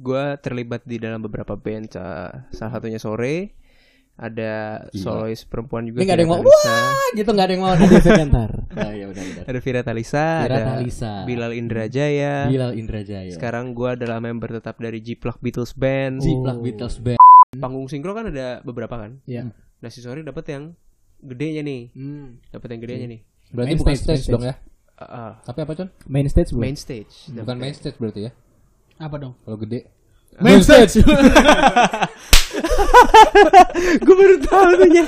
gue terlibat di dalam beberapa band. Salah satunya sore. Ada Gila. solois perempuan juga. Ini gak ada yang Vira mau Talisa. wah gitu gak ada yang mau. Ada Vegantar. Nah, ya udah udah. Ada Vira Talisa. Vira ada Talisa. Bilal Indrajaya. Bilal Indrajaya. Sekarang gue adalah member tetap dari G-Plug Beatles Band. Jiplak Beatles Band. Panggung sinkro kan ada beberapa kan. Iya. Nah si sore dapat yang gedenya nih. Hmm. Dapat yang gedenya nih. Berarti Main bukan stage, stage, main dong ya. Ah. Tapi apa, Con? Main stage bu. main stage. Bukan main stage berarti ya. Apa dong? Kalau gede. Main stage. gue baru tahu tuh ya.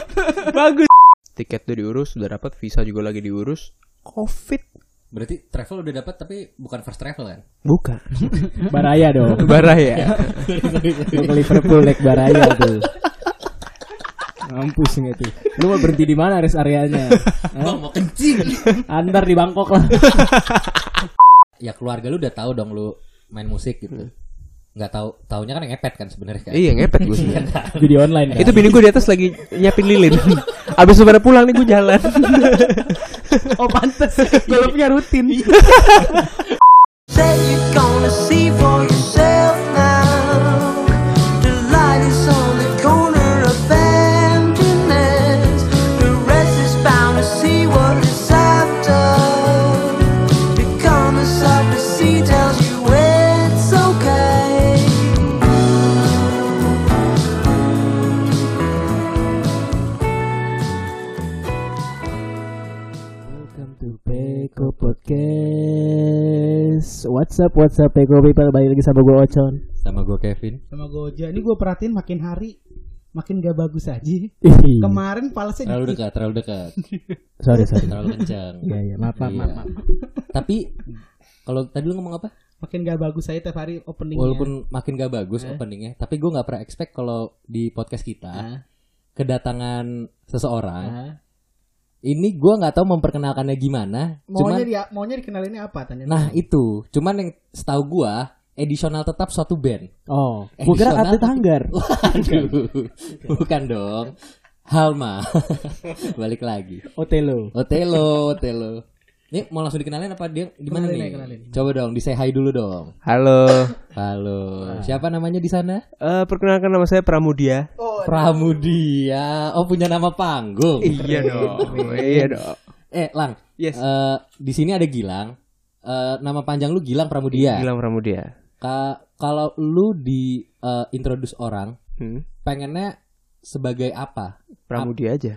Bagus. Tiket udah diurus, sudah dapat visa juga lagi diurus. Covid. Berarti travel udah dapat tapi bukan first travel kan? Bukan. Baraya dong. Barah ya. Mau ke Liverpool naik Baraya tuh. Mampus nggak tuh. Lu mau berhenti di mana rest areanya? Bang mau kencing. Antar di Bangkok lah. ya keluarga lu udah tahu dong lu main musik gitu. Nggak tahu, taunya kan yang ngepet kan sebenarnya kan. iya ngepet gue sih. Jadi online kan. Itu bini gue di atas lagi nyiapin lilin. Abis pada pulang nih gue jalan. oh pantes. Kalau punya rutin. Podcast. What's up, what's up Peko people? Balik lagi sama gue Ocon. Sama gue Kevin. sama Goja. Ini gue perhatiin makin hari makin gak bagus aja. Kemarin falsnya Terlalu dikit. dekat, terlalu dekat. sorry sorry. Terlalu kencang. Iya iya maaf maaf Iya. maaf. maaf. Tapi kalau tadi lu ngomong apa? Makin gak bagus aja tiap hari openingnya. Walaupun makin gak bagus openingnya, tapi gue nggak pernah expect kalau di podcast kita Ah. kedatangan seseorang. Ah. Ini gue nggak tahu memperkenalkannya gimana. maunya Cuman, dia maunya dikenalinnya apa tanya. nah itu, cuman yang setahu gue edisional tetap suatu band. Oh, gue kira atlet hanggar. Waduh, bukan dong. Halma, balik lagi. Otelo. Otelo, Otelo. Ini mau langsung dikenalin apa dia di mana nih? kenalin. Coba dong, di say hi dulu dong. Halo. Halo, siapa namanya di sana? Eh perkenalkan nama saya Pramudia. Pramudia. Oh punya nama panggung. Iya dong. iya dong. Eh, Lang. Yes. eh, di sini ada Gilang. Eh, nama panjang lu Gilang Pramudia. Gilang Pramudia. Ka- kalau lu di eh, introduce orang, Hmm. pengennya sebagai apa? Pramudia aja.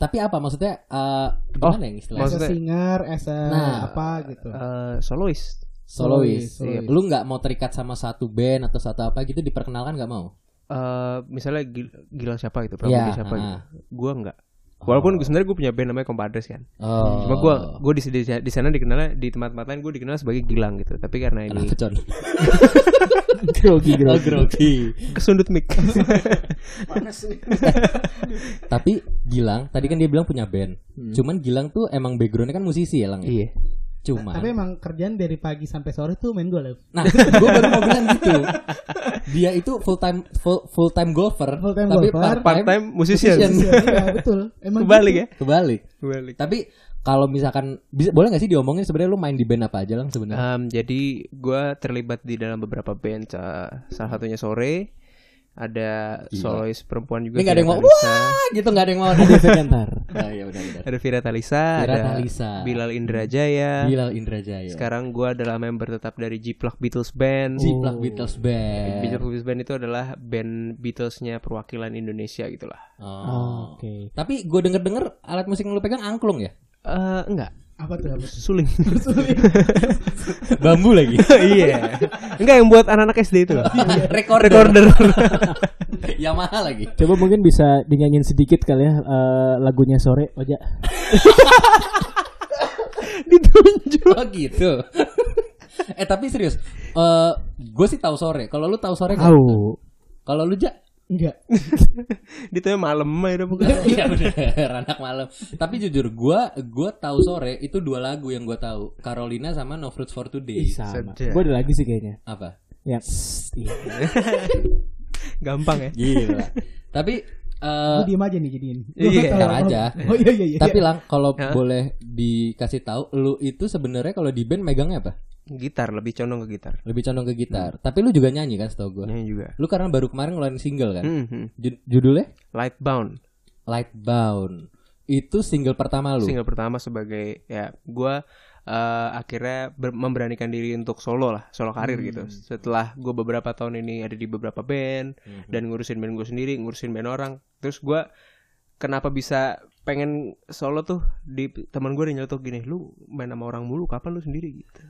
Tapi apa maksudnya? eh gimana yang istilahnya? as a maksudnya- singer, as a Nah. apa gitu. Eh solois. Solois. Solois. Lu nggak mau terikat sama satu band atau satu apa gitu diperkenalkan nggak mau? Eh misalnya Gil- Gilang siapa gitu, Pramudia Iya, siapa ah. gitu. Gua enggak. Walaupun sebenarnya gue punya band namanya Compadres kan. Oh. Cuma gue gue di, di di sana dikenalnya di tempat-tempat lain gue dikenal sebagai Gilang gitu. Tapi karena ini Con? Grogi Oh, grogi. grogi. kesundut mic. Tapi Gilang, tadi kan dia bilang punya band. Cuman Gilang tuh emang backgroundnya kan musisi ya, Lang. ya? iya. Cuman. Tapi emang kerjaan dari pagi sampai sore tuh main golf. Nah, gue baru mau bilang gitu. Dia itu full time full, full time golfer, Full time tapi golfer. part Part time musician. Iya, betul. Emang Kebalik gitu. ya. Kebalik. Kebalik. Tapi kalau misalkan bisa boleh gak sih diomongin sebenarnya lu main di band apa aja lang sebenarnya? Em, jadi gue terlibat di dalam beberapa band. Salah satunya sore. Ada Gila. solois perempuan juga. Ini gak ada yang mau Talisa. wah gitu gak ada yang mau. Ada Vegantar. nah, ya udah udah. Ada Vira Talisa. Vira ada Talisa. Bilal Indrajaya. Bilal Indrajaya. Sekarang gue adalah member tetap dari G-Plug Beatles Band. Jiplak Beatles Band. Beatles Band itu adalah band Beatlesnya perwakilan Indonesia gitulah. Oh. Oke. Tapi gue denger denger alat musik yang lu pegang angklung ya? Eh enggak, Apa tuh? Apa tuh? suling. Bambu lagi. iya. Enggak yang buat anak-anak SD itu loh. Recorder. Recorder. Yamaha lagi. Coba mungkin bisa dinyanyiin sedikit kali ya eh, lagunya sore Oja. Ditunjuk. Oh gitu. eh tapi serius. Eh gue sih tahu sore. Kalau lu tahu sore? Tahu. Kalau lu ja Enggak. Dia malam aja udah bukan. Iya bener anak malam. Tapi jujur gua gua tahu sore itu dua lagu yang gua tahu. Carolina sama No Fruits for Today. Sama. Sedap. Gue ada lagi sih kayaknya. Apa? Yang iya. Gampang ya. Gila. Tapi eh Gue diem aja nih jadiin. Iya, ntar aja. Oh iya iya iya. tapi lang kalau boleh dikasih tahu lu itu sebenarnya kalau di band megangnya apa? Gitar lebih condong ke gitar Lebih condong ke gitar. Tapi lu juga nyanyi kan setahu gue. nyanyi juga Lu karena baru kemarin ngeluarin single kan? Mhm. Ju- judulnya Lightbound Lightbound. Itu single pertama lu. single pertama sebagai ya gua eh, akhirnya ber- memberanikan diri untuk solo lah solo karir gitu setelah gue beberapa tahun ini ada di beberapa band dan ngurusin band gue sendiri ngurusin band orang terus gua kenapa bisa pengen solo tuh di teman gue nyeletuk gini lu main sama orang mulu kapan lu sendiri gitu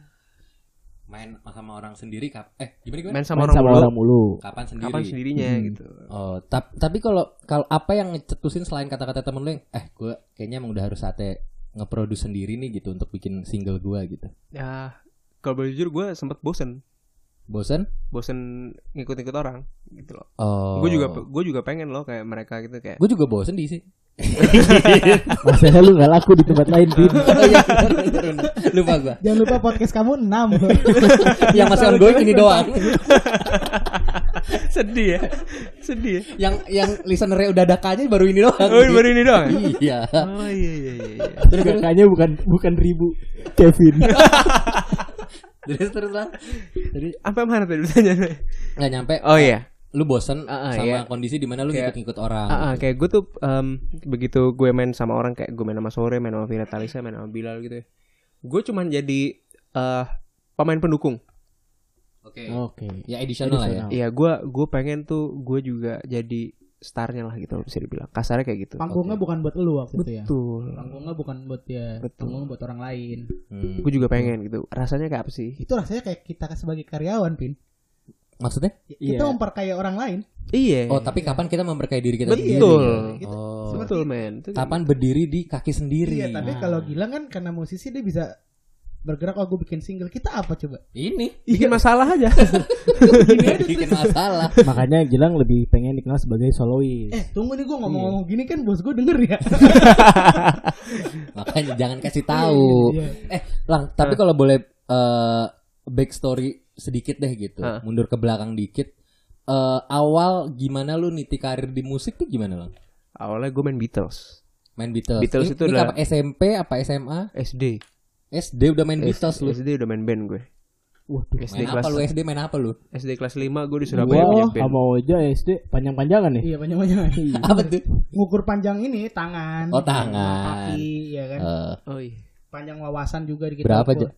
Main sama orang sendiri kap eh gimana gimana? main sama Main orang sama mulu orang mulu. Kapan sendiri? kapan sendirinya gitu Oh, tap- tapi kalau kalau apa yang ngecetusin selain kata-kata temen lu yang eh gue kayaknya emang udah harus saatnya ngeproduce sendiri nih gitu untuk bikin single gua gitu. ya kalau boleh jujur gue sempet bosen Bosen? bosen ngikut-ngikut orang gitu loh Oh. gue juga gue juga pengen loh kayak mereka gitu kayak Gue juga bosen di sih. Masalah lu gak laku di tempat lain, Pin. Oh iya, bener, bener. Lupa gua. Jangan lupa podcast kamu 6 Yang masih ongoing ini doang. sedih ya sedih ya yang yang listenernya udah ada aja baru ini doang. oh baru ini doang ya? Iya. oh iya iya iya, iya. Terus Kakaknya bukan bukan ribu Kevin. terus terus lah. Jadi sampai mana tadi pertanyaannya nggak nyampe. oh iya Lu bosen Ah, ah, sama iya. kondisi di mana lu Kayak- ngikut-ngikut orang. Ah, ah, kayak gue tuh em, begitu gue main sama orang kayak gue main sama sore main sama Vira Talisa main sama Bilal gitu ya gue cuman jadi eh pemain pendukung Oke. Oke. Ya additional lah ya. Additional. Iya gue gue pengen tuh gue juga jadi starnya lah gitu bisa dibilang kasarnya kayak gitu Panggungnya bukan buat lu waktu itu ya. betul Panggungnya bukan buat dia, Betul. panggung buat orang lain. Hmm. gue juga pengen gitu rasanya kayak apa sih Itu rasanya kayak kita sebagai karyawan, Pin. Maksudnya? Kita Iya. memperkaya orang lain. iya Oh, tapi kapan kita memberkai diri kita betul sendiri? Gitu. Oh. betul men Kapan berdiri di kaki sendiri? Iya, tapi kalau Gilang kan karena musisi dia bisa bergerak kalau gue bikin single. Kita apa coba? ini bikin masalah aja bikin masalah. Makanya Gilang lebih pengen dikenal sebagai solois. Eh, tunggu nih gue ngomong-ngomong gini kan bos gue denger ya. Makanya jangan kasih tahu. Iya, Eh, Lang, tapi kalau boleh eh backstory sedikit deh gitu. Mundur ke belakang dikit. Eh awal gimana lu niti karir di musik tuh gimana, Lang? awalnya gue main Beatles Main Beatles. Beatles ini, itu ini adalah- apa SMP apa SMA? SD SD udah main Beatles lu. SD udah main band gue Waduh. SD Main kelas apa lu SD main apa lu? SD kelas 5 gue di Surabaya punya Wah, band sama Oja SD panjang-panjangan nih. Iya, banyak-banyak. Apa tuh? Ngukur panjang ini tangan. Oh, tangan. Kaki, ya kan. Eh, oh iya Panjang wawasan juga dikit. Berapa, ukur.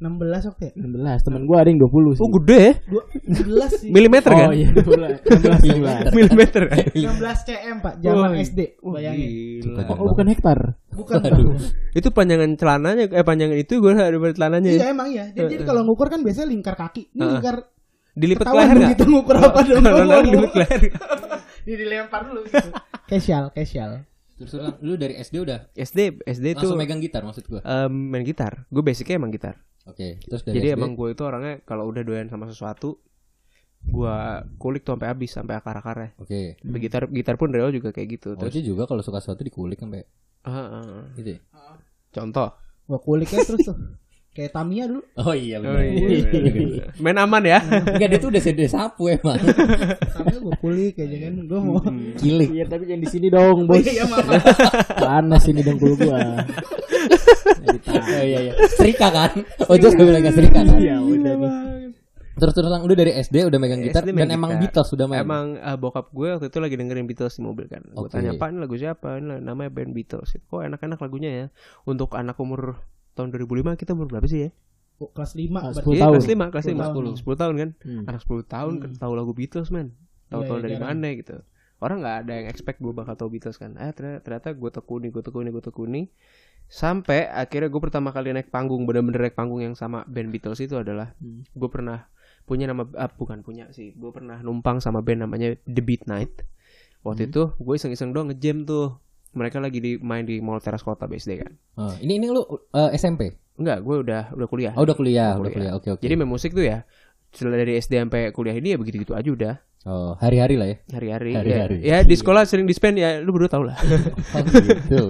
Ja? 16 waktu ya? 16. Temen gua ada yang 20 sih. oh gede ya Dua, 16 sih. milimeter kan Oh iya, 16. 16. milimeter kan 16 cm, Pak. Zaman Oh, SD. Bayangin. gila. Oh, bukan hektar. Bukan, itu panjangan celananya eh panjangan itu gue ada celananya Iya ya emang iya. Jadi, jadi kalau ngukur kan biasanya lingkar kaki. Ini Heeh. lingkar dilipat ke leher nggak kita ngukur apa dong. Kalau leher dilipat ke leher Ini dilempar dulu gitu. Casual, casual. Terus lu, Lang, lu dari SD udah SD SD itu langsung megang gitar maksud gua. em, main gitar gue basicnya emang gitar Oke, terus dari jadi SD, emang gue itu orangnya kalau udah doyan sama sesuatu gue kulik tuh sampai habis sampai akar akarnya Oke. gitar gitar pun awal juga kayak gitu Oh, terus itu juga kalau suka sesuatu dikulik sampai ah, ah, ah. gitu. ya? contoh Gua kuliknya terus tuh. Kayak Tamiya dulu. Oh iya Oh, benar. iya. main aman ya Enggak dia tuh udah sedih sapu emang. Tamiya gua kulik aja kan. Gua mau Kilik. Iya, tapi jangan di sini dong, Bos. Iya, maaf. Panas ini dengkul gua. Oh iya iya. Serika kan? Oh just gue bilang gak serika kan? Iya, udah nih. Terus terus lang lu dari SD udah megang gitar SD dan emang gitar. Beatles udah main. Emang eh, bokap gue waktu itu lagi dengerin Beatles di mobil kan. Gue Oke. tanya pak ini lagu siapa? Ini namanya band Beatles. Kok enak-enak lagunya ya. Untuk anak umur tahun 2005 kita umur berapa sih ya? Oh, kelas 5 Ah, berarti. 10 Iya tahun. kelas 5 kelas 10 5 tahun. 10 10 tahun kan. Hmm. Anak 10 tahun kan tahu lagu Beatles man. Tahu tahu iya, dari jarang. mana gitu. Orang nggak ada yang expect gue bakal tahu Beatles kan. Eh ternyata, ternyata gue tekuni gue tekuni gue tekuni sampai akhirnya gue pertama kali naik panggung bener-bener naik panggung yang sama band Beatles itu adalah Hmm. gue pernah punya nama ah, bukan punya sih gue pernah numpang sama band namanya The Beat Night waktu Hmm. itu gue iseng-iseng doang ngejam tuh mereka lagi di main di Mall Teras Kota BSD kan Oh, ini ini lu eh, SMP. enggak gue udah udah kuliah Oh udah kuliah, Udah kuliah. Oke oke. jadi main musik tuh ya setelah dari SD sampai kuliah ini ya begitu-gitu aja udah Oh, hari-hari lah ya. hari-hari Hari-hari. ya, ya di sekolah sering dispen ya lu berdua tau lah Oh gitu.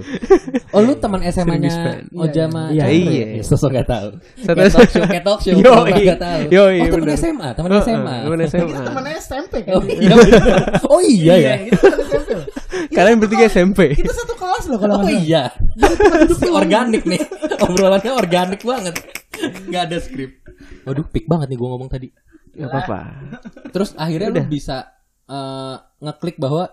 Oh lu teman SMA-nya disband. Oja sama Iya, Chandra iya. ya? Sosok gak tahu. Satu- Kayak talk show, kayak talk show. Yo, iya. gak tahu. Yo, iya, oh bener. SMA, Heeh, SMA. Kita SMA teman SMP kan. Oh iya. Oh iya ya. Kita teman SMP. Loh. kalian bertiga SMP Kita satu kelas loh kalau Oh nggak salah. iya. organik nih. Obrolannya organik banget. Gak ada skrip. Waduh, pik banget nih gue ngomong tadi. Gak apa-apa. Terus akhirnya lu bisa eh, ngeklik bahwa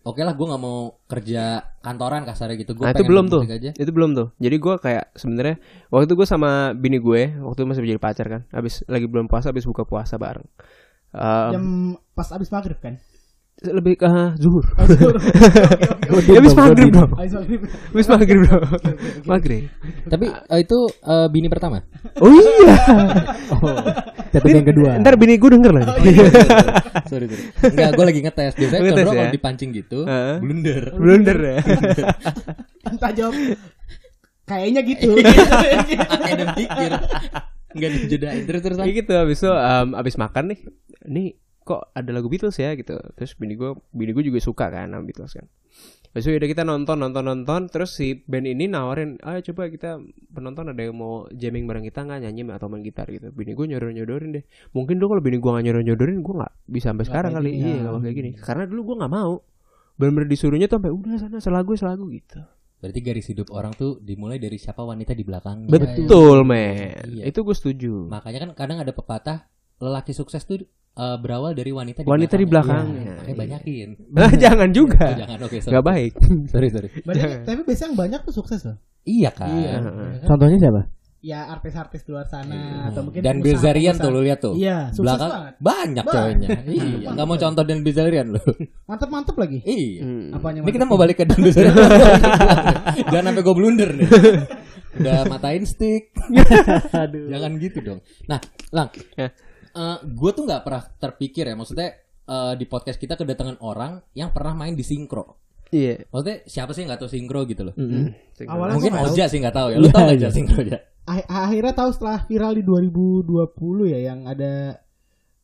oke lah gue nggak mau kerja kantoran kasarnya gitu. Gue Nah itu belum tuh. Itu belum tuh. Jadi gue kayak sebenarnya waktu itu gue sama bini gue waktu itu masih jadi pacar kan. Habis lagi belum puasa, habis buka puasa bareng. Um, Jam pas abis maghrib kan. Lebih ke zuhur. Oh. Ya, habis maghrib dong. Abis maghrib. Habis maghrib dong. Maghrib. Tapi eh, itu eh, bini pertama. Oh iya. Tapi yang kedua. Ntar bini gue denger lagi. sorry sorry. Enggak, gue lagi ngetes. Biasanya Ngetes ya? kalau dipancing gitu, blunder. Blunder ya. Entah jawab. Kayaknya gitu. Pakai dan pikir. Enggak dijedain terus terusan. Kayak gitu habis itu um, habis makan nih. Nih kok ada lagu Beatles ya gitu. Terus bini gue bini gue juga suka kan sama Beatles kan. Itu udah kita nonton nonton nonton terus si band ini nawarin, "Ayo coba kita penonton ada yang mau jamming bareng kita nggak nyanyi atau main gitar gitu." Bini gue nyodor-nyodorin deh. Mungkin dulu kalau bini gue nggak nyodor-nyodorin gue nggak bisa sampai sekarang kayak kali. Iya, ya. nggak kayak gini. Karena dulu gue nggak mau. Bener-bener disuruhnya tuh sampai udah sana selagu selagu gitu. Berarti garis hidup orang tuh dimulai dari siapa wanita di belakangnya. Betul, men. Iya. Itu gue setuju. Makanya kan kadang ada pepatah lelaki sukses tuh eh, berawal dari wanita di Wanita di belakangnya. belakangnya. Iya, makanya banyakin. Nah, jangan juga. Oh, jangan oke sorry. Gak baik. Sorry sorry. Banyak, tapi biasanya yang banyak tuh sukses loh. Iya kan. Iya. Contohnya siapa? Ya artis-artis di luar sana atau mungkin Dan Bilzerian tuh lu lihat tuh. Iya, sukses Belakang banget. banyak ceweknya. iya, enggak mau contoh Dan Bilzerian lu. Mantep-mantep lagi. iya. Hmm. Apanya Ini kita mantep? mau balik ke Dan Bilzerian. Jangan sampai gue blunder nih. Udah matain stick. Jangan gitu dong. Nah, Lang. Ya. gue tuh nggak pernah terpikir ya. Maksudnya eh, di podcast kita kedatangan orang yang pernah main di sinkro. Iya. Maksudnya siapa sih yang nggak tahu sinkro gitu loh? Awalnya Mungkin gua nggak Oja sih nggak tahu ya. Lu Iya, tau nggak iya. aja sinkro aja? Ah- akhirnya tahu setelah viral di 2020 ya yang ada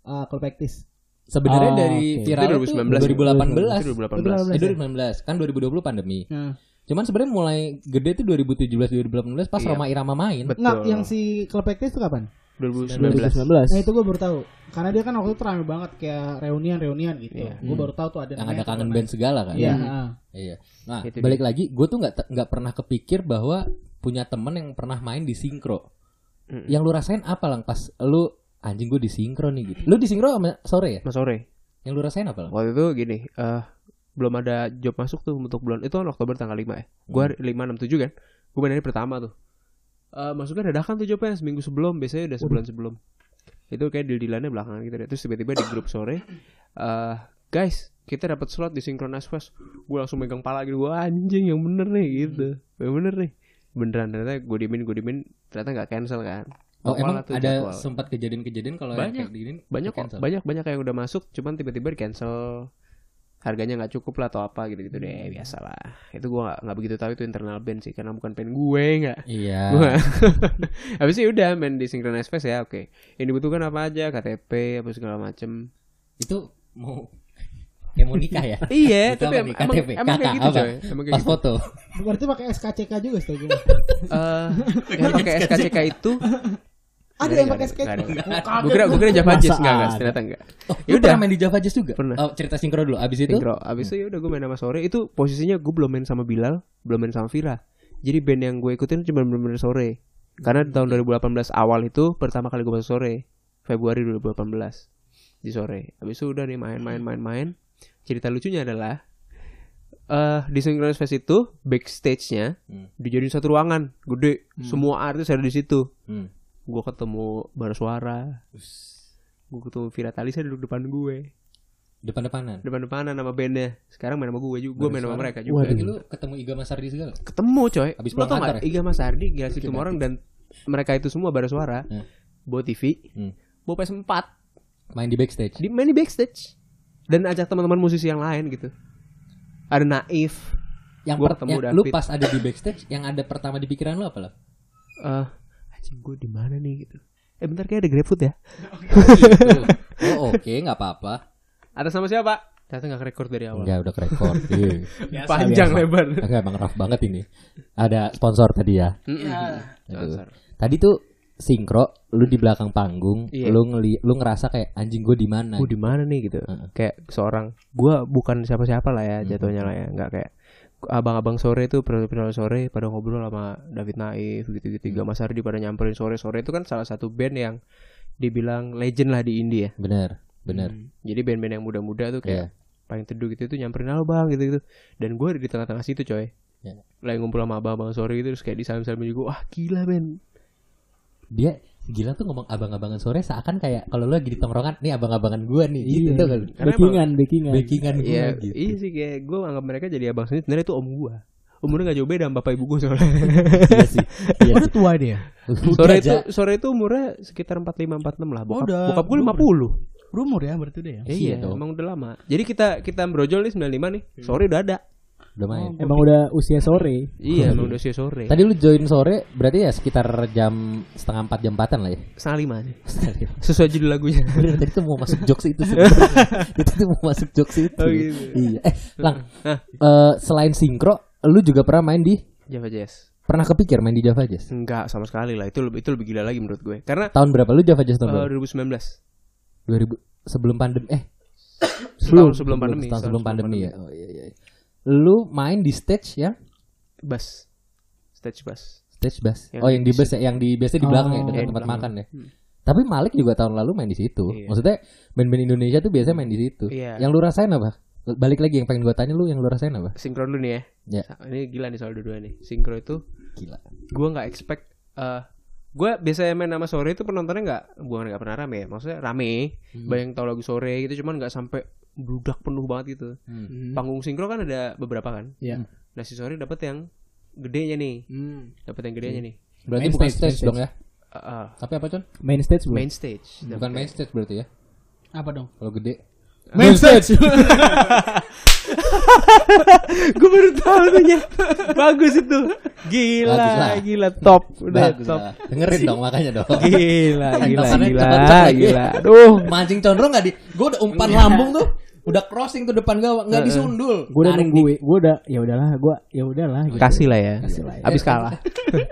uh, kolpektis. Sebenarnya Oh, dari oke. viral Itu itu 2019. 2018. Itu 2018. 2018. Eh, 2019 kan 2020 pandemi. Nah, Cuman sebenarnya mulai gede tuh 2017 2018 pas Iya. Roma Irama main. Betul. Nggak, yang si kolpektis itu kapan? 2019. 2019. Nah itu gue baru tahu. Karena dia kan waktu itu rame banget kayak reunian-reunian gitu. Iya. Gue baru tahu tuh ada yang ada kangen band segala kan. Iya. Hmm. ah. Iya. Nah, Itu balik lagi, gue tuh nggak nggak pernah kepikir bahwa punya temen yang pernah main di sinkro. Mm. Yang lu rasain apa lang pas lu anjing gue di sinkro nih gitu. Lu di sinkro sama sore ya? Mas sore. Yang lu rasain apa lang? Waktu itu gini, eh belum ada job masuk tuh untuk bulan itu kan Oktober tanggal 5 ya. Gua hari 5 6 7 kan. Gua main hari pertama tuh. Eh masuknya dadakan tuh jobnya seminggu sebelum, biasanya udah sebulan sebelum. Itu kayak deal-dealannya belakangan gitu deh. Terus tiba-tiba di grup sore eh guys, kita dapat slot di Synchronize Fest. Gue langsung megang pala gitu, Wah, anjing yang bener nih gitu. Yang bener nih. Beneran ternyata gue diemin, gue diemin ternyata nggak cancel kan. Oh, Normal emang ada sempat kejadian-kejadian kalau Banyak. kayak gini banyak kok banyak banyak yang udah masuk cuman tiba-tiba di cancel harganya nggak cukup lah atau apa gitu gitu Hmm. deh biasa lah itu gua nggak- begitu tahu itu internal band sih karena bukan band gue nggak Iya. Gua habis itu udah main di Synchronize Fest ya oke yang dibutuhkan apa aja KTP apa segala macem Itu mau kayak mau nikah ya? iya Itu tapi apa em- emang, KTP, emang kayak gitu apa? coy emang kayak Pas gitu foto. Berarti pakai SKCK juga setahu gue. Eh, yang pakai SKCK itu Ada yang pakai Oh, gue kira gue kira Java Jazz nggak nggak ada? ternyata enggak Oh, Ya udah. main di Java Jazz juga? Pernah. Oh, cerita sinkro dulu. Abis itu Sinkro. Abis itu ya udah gue main sama sore. Itu posisinya gue belum main sama Bilal, belum main sama Vira. Jadi band yang gue ikutin cuma bener-bener sore. Karena di tahun 2018 awal itu pertama kali gue masuk sore. Februari 2018 di sore. Habis itu udah nih main-main main-main. Cerita lucunya adalah eh di Synchronous Fest itu backstage-nya Hmm. dijadiin satu ruangan gede. Semua artis ada di situ. Hmm. Gue ketemu Bar Suara. Gue ketemu Vira Talisa duduk depan gue. depan-depanan. Depan-depanan sama bandnya. Sekarang main sama gue juga. Gue main sama mereka juga. Berarti lu ketemu Iga Masardi segala? ketemu coy pulang tau kantor nggak? ya? Iga Mas Ardi Gila situ orang dan mereka itu semua bara suara Hmm. bawa TV Hmm. bawa PS4 Main di backstage. di main di backstage dan ajak teman-teman musisi yang lain gitu ada Naif Yang, Gua per- ketemu yang lu David. pas ada di backstage, yang ada pertama di pikiran lu apa lah? eh anjing gue di mana nih gitu eh bentar kayak ada GrabFood ya Gitu. Oh oke, nggak apa-apa. ada sama siapa ternyata nggak record dari awal Enggak udah ke record. Iya. panjang biasa. lebar Enggak emang rough banget ini. Ada sponsor tadi ya. Sponsor. Tadi tuh sinkro, lu di belakang panggung, Iya. lu ngeli, lu ngerasa kayak anjing gue di mana? gue di mana nih gitu Heeh. kayak seorang gue bukan siapa-siapa lah ya jatuhnya lah ya nggak kayak abang-abang sore itu periode sore pada ngobrol sama David Naif gitu-gitu tiga Mas Ardi pada nyamperin sore-sore itu kan salah satu band yang dibilang legend lah di India. Bener, bener. Jadi band-band yang muda-muda tuh kayak paling teduh gitu tuh nyamperin halo bang gitu gitu. Dan gue di tengah-tengah situ coy. Iya. Lagi ngumpul sama abang-abang sore gitu terus kayak disalam-salam juga. Wah gila men. Dia gila tuh ngomong abang-abangan sore seakan kayak kalau lu lagi di tongkrongan nih abang-abangan gua nih gitu Iya. tuh kan. Karena Backingan, backingan. Backingan gua Iya, gitu. iya sih kayak gue anggap mereka jadi abang sendiri. Sebenarnya itu om gue. Umurnya gak jauh beda sama bapak ibu gue soalnya. Iya sih. Iya Udah sih. tua dia. sore itu sore itu umurnya sekitar 45 46 lah. Bokap, udah. bokap gue 50. Berumur ya berarti udah ya. Iya Iya, emang udah lama. Jadi kita kita brojol nih 95 nih. Sore udah ada. Udah main. Emang udah usia sore. Iya, emang udah siang sore. Tadi lu join sore berarti ya sekitar jam setengah empat jam empatan lah ya. setengah lima nih. Sesuai judul lagunya. Bener, tadi tuh mau masuk jokes itu sebenarnya. itu tuh mau masuk jokes itu. Oh, gitu. Iya. Eh, Lang. Hah? eh, selain sinkro, lu juga pernah main di Java Jazz. pernah kepikir main di Java Jazz? Enggak sama sekali lah. Itu lebih itu lebih gila lagi menurut gue. Karena Tahun berapa lu Java Jazz tahun eh, berapa? 2019 2000 sebelum pandemi eh Setahun sebelum pandemi. setahun setahun sebelum pandemi ya. Oh iya iya. Lu main di stage ya? Bass. Stage bass. Stage bass. Yang oh, yang di bus ya, yang di biasanya di belakang ya, Oh. dekat Iya, di tempat belakang. makan ya. Tapi Malik juga tahun lalu main di situ. Iya. Maksudnya band-band Indonesia tuh biasanya main di situ. Iya. Yang lu rasain apa? Balik lagi yang pengen gua tanya lu yang lu rasain apa? Sinkron dulu nih ya. Ya. Ini gila nih soal dua-dua nih. Sinkro itu Gila. gue nggak expect eh gue biasanya main sama sore itu penontonnya nggak bukan nggak pernah rame ya maksudnya rame Hmm. banyak yang tahu lagu sore gitu cuman nggak sampai bludak penuh banget gitu Hmm. panggung sinkro kan ada beberapa kan Iya. nah si sore dapat yang gedenya nih Hmm. dapat yang gedenya nih Berarti Main bukan stage, stage, main dong ya? Eh, eh, Tapi apa, Con? Main stage bro. main stage Bukan main stage berarti ya? Apa dong? Kalau gede. Main stage. gue baru tahu tuh Nya. bagus itu gila Bagus lah. gila top udah Bagus top lah. Dengerin dong makanya dong. gila gila gila lagi. gila aduh Mancing condro nggak di? Gue udah umpan lambung tuh, udah crossing tuh depan gawang, nggak disundul. Gue udah Narik nunggu, gue udah ya udahlah, gue ya udahlah. Gitu. kasih lah ya Kasih lah ya. abis kalah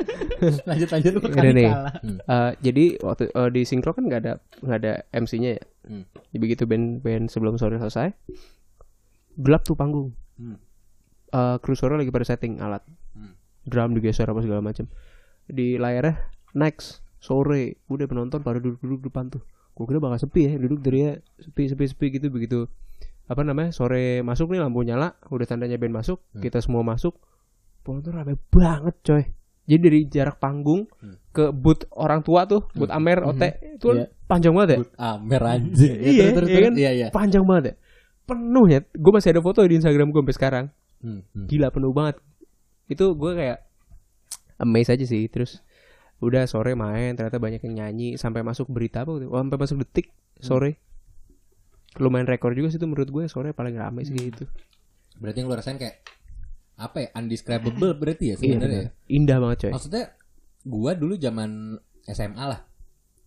lanjut lanjut. Ini nih. kalah. Eh, jadi waktu eh, di sinkro kan nggak ada nggak ada MC-nya ya. Hmm. Begitu band-band sebelum sore selesai, gelap tuh panggung. Hmm. Eh, kru sore lagi pada setting alat, Hmm. drum digeser apa segala macam. Di layarnya next sore, udah penonton pada duduk-duduk depan tuh. Gue kira bakal sepi ya, duduk dari ya sepi sepi sepi gitu begitu. Apa namanya sore masuk nih lampu nyala, udah tandanya band masuk, Hmm. kita semua masuk, penonton rame banget coy. Jadi dari jarak panggung Hmm. ke booth orang tua tuh, booth Amer, OT itu kan Iya. panjang banget ya. Amer anjing. Ya, Iya, terus, iya kan? Iya, iya. Panjang banget ya. Penuh ya. Gue masih ada foto di Instagram gue sampai sekarang. Hmm, hmm. Gila penuh banget. Itu gue kayak amazed aja sih. Terus udah sore main ternyata banyak yang nyanyi sampai masuk berita apa gitu. Oh, sampai masuk detik sore. Lumayan rekor juga sih itu menurut gue sore paling rame sih gitu. Berarti yang lu rasain kayak apa ya? Undescribable berarti ya Iya, sebenarnya. bener. Indah banget coy. Maksudnya gua dulu zaman SMA lah.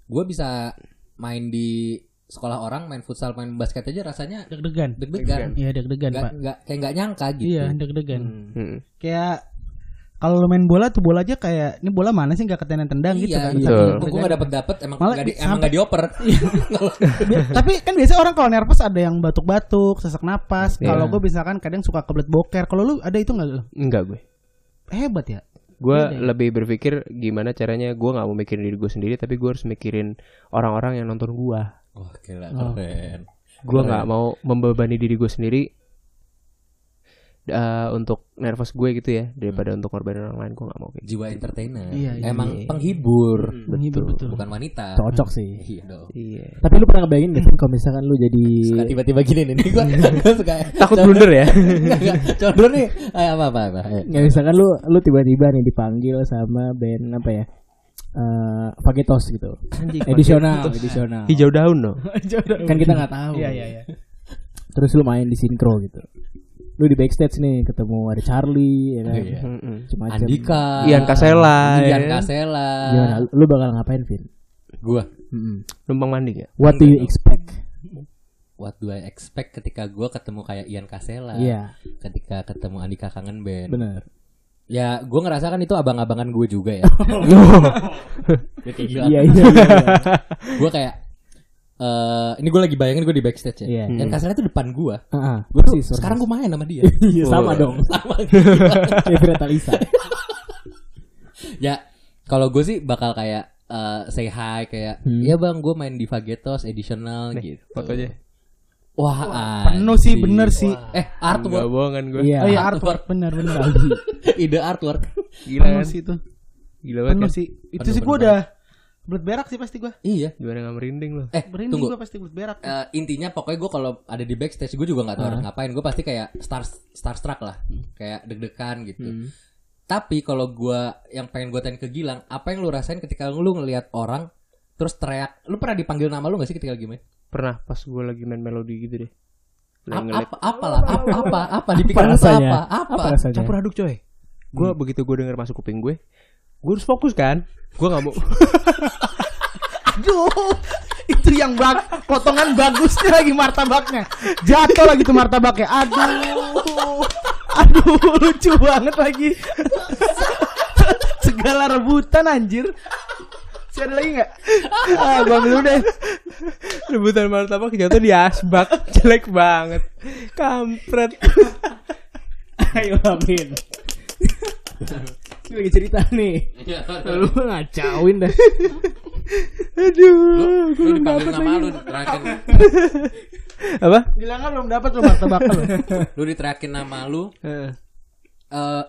Gua bisa main di sekolah orang, main futsal, main basket aja rasanya Deg-degan. deg-degan. Iya deg-degan pak. nggak, kayak nggak nyangka gitu. Iya deg-degan. Hmm. Kayak kalau lu main bola tuh bola aja kayak ini bola mana sih nggak ketendang tendang gitu Iya, kan. iya. Gua nggak dapet dapet emang Malah nggak di, emang nggak dioper. Bi- Tapi kan biasanya orang kalau nervous ada yang batuk-batuk, sesak napas. Iya. Kalau gue misalkan kadang suka kebelet boker. Kalau lu ada itu nggak lu? Enggak gue. Hebat ya. Gue Iya deh. lebih berpikir gimana caranya gue nggak mau mikirin diri gue sendiri tapi gue harus mikirin orang-orang yang nonton gue. Wah, gila Oh. keren. gue nggak mau membebani diri gue sendiri eh, untuk nervous gue gitu ya daripada untuk korbanin orang lain gue nggak mau kayak gitu. Jiwa entertainer. Iya, iya. emang Iya. penghibur, Menghibur betul. bukan wanita. Cocok sih. Iya dong. iya Tapi lu pernah ngebayangin gak sih kalau misalkan lu jadi Suka tiba-tiba gini nih, gua, gua suka takut blunder ya. Condro nih, ayo apa apa apa. ayo. nggak misalkan lu lu tiba-tiba nih dipanggil sama band apa ya? Eh Fagetos gitu. Anjing, Edisional, edisional. hijau daun no Kan kita nggak tahu. Iya iya iya. Terus lu main di sinkro gitu. Lu di backstage nih ketemu ada Charlie ya kan. Iya. Mm-mm. Macam-macam. Andika, Ian Kasela, Ian ya. Kasela. Gimana? Lu bakal ngapain, Vin? Gua, Mm-mm. numpang mandi ya What do you expect? what do I expect ketika gua ketemu kayak Ian Kasela? Iya, Ketika ketemu Andika kangen band. benar. Ya, gua ngerasa kan itu abang-abangan gue juga ya. Ya, kayak gila. Iya, iya. iya. Gua kayak eh ini gue lagi bayangin gue di backstage ya. Iya. Ian Kasela itu depan gua. Heeh. Gue tuh Persis, sekarang gue main sama dia. Iya, sama Oh. dong. sama. Kayak Vira Talisa. ya, kalau gue sih bakal kayak eh, say hi kayak Hmm. iya bang gue main di Vagetos additional Nih, gitu fotonya. wah penuh sih, bener sih. eh Enggak artwork bohongan gue. Iya. Oh iya Artwork. benar benar. ide artwork Gila Penuh kan? sih itu. Gila banget Penuh kan? sih. Itu Penuh, sih gua udah belut berak sih pasti gua. iya Gimana gak merinding loh? eh Berinding tunggu gua pasti belut berak. Eh, intinya pokoknya gue kalau ada di backstage gue juga nggak tahu harus ngapain gue pasti kayak star starstruck lah kayak deg-degan gitu Hmm. tapi kalau gue yang pengen gue tanya ke Gilang apa yang lu rasain ketika lu ngelihat orang terus teriak lu pernah dipanggil nama lu gak sih ketika lagi main Pernah pas gue lagi main melodi gitu deh. Lagi apa apa apalah apa apa apa di pikiran lu rasanya? apa apa, Apa rasanya? campur aduk coy. Gue begitu gue denger masuk kuping gue, gue harus fokus kan. Gue nggak mau. Aduh, itu yang bag potongan bagusnya lagi martabaknya. Jatuh lagi tuh martabaknya. Aduh. Aduh, lucu banget lagi. Segala rebutan anjir. Si ada lagi nggak? ah, gue ambil deh. Rebutan martabak jatuh di asbak, jelek banget. Kampret. Ayo Amin. Ini lagi cerita nih. Lu ngacauin dah. Aduh. lu, lu dipanggil nama lu diterakin Apa? Bilang kan belum dapat lo martabak lo. lu diterakin nama lu Eh, eh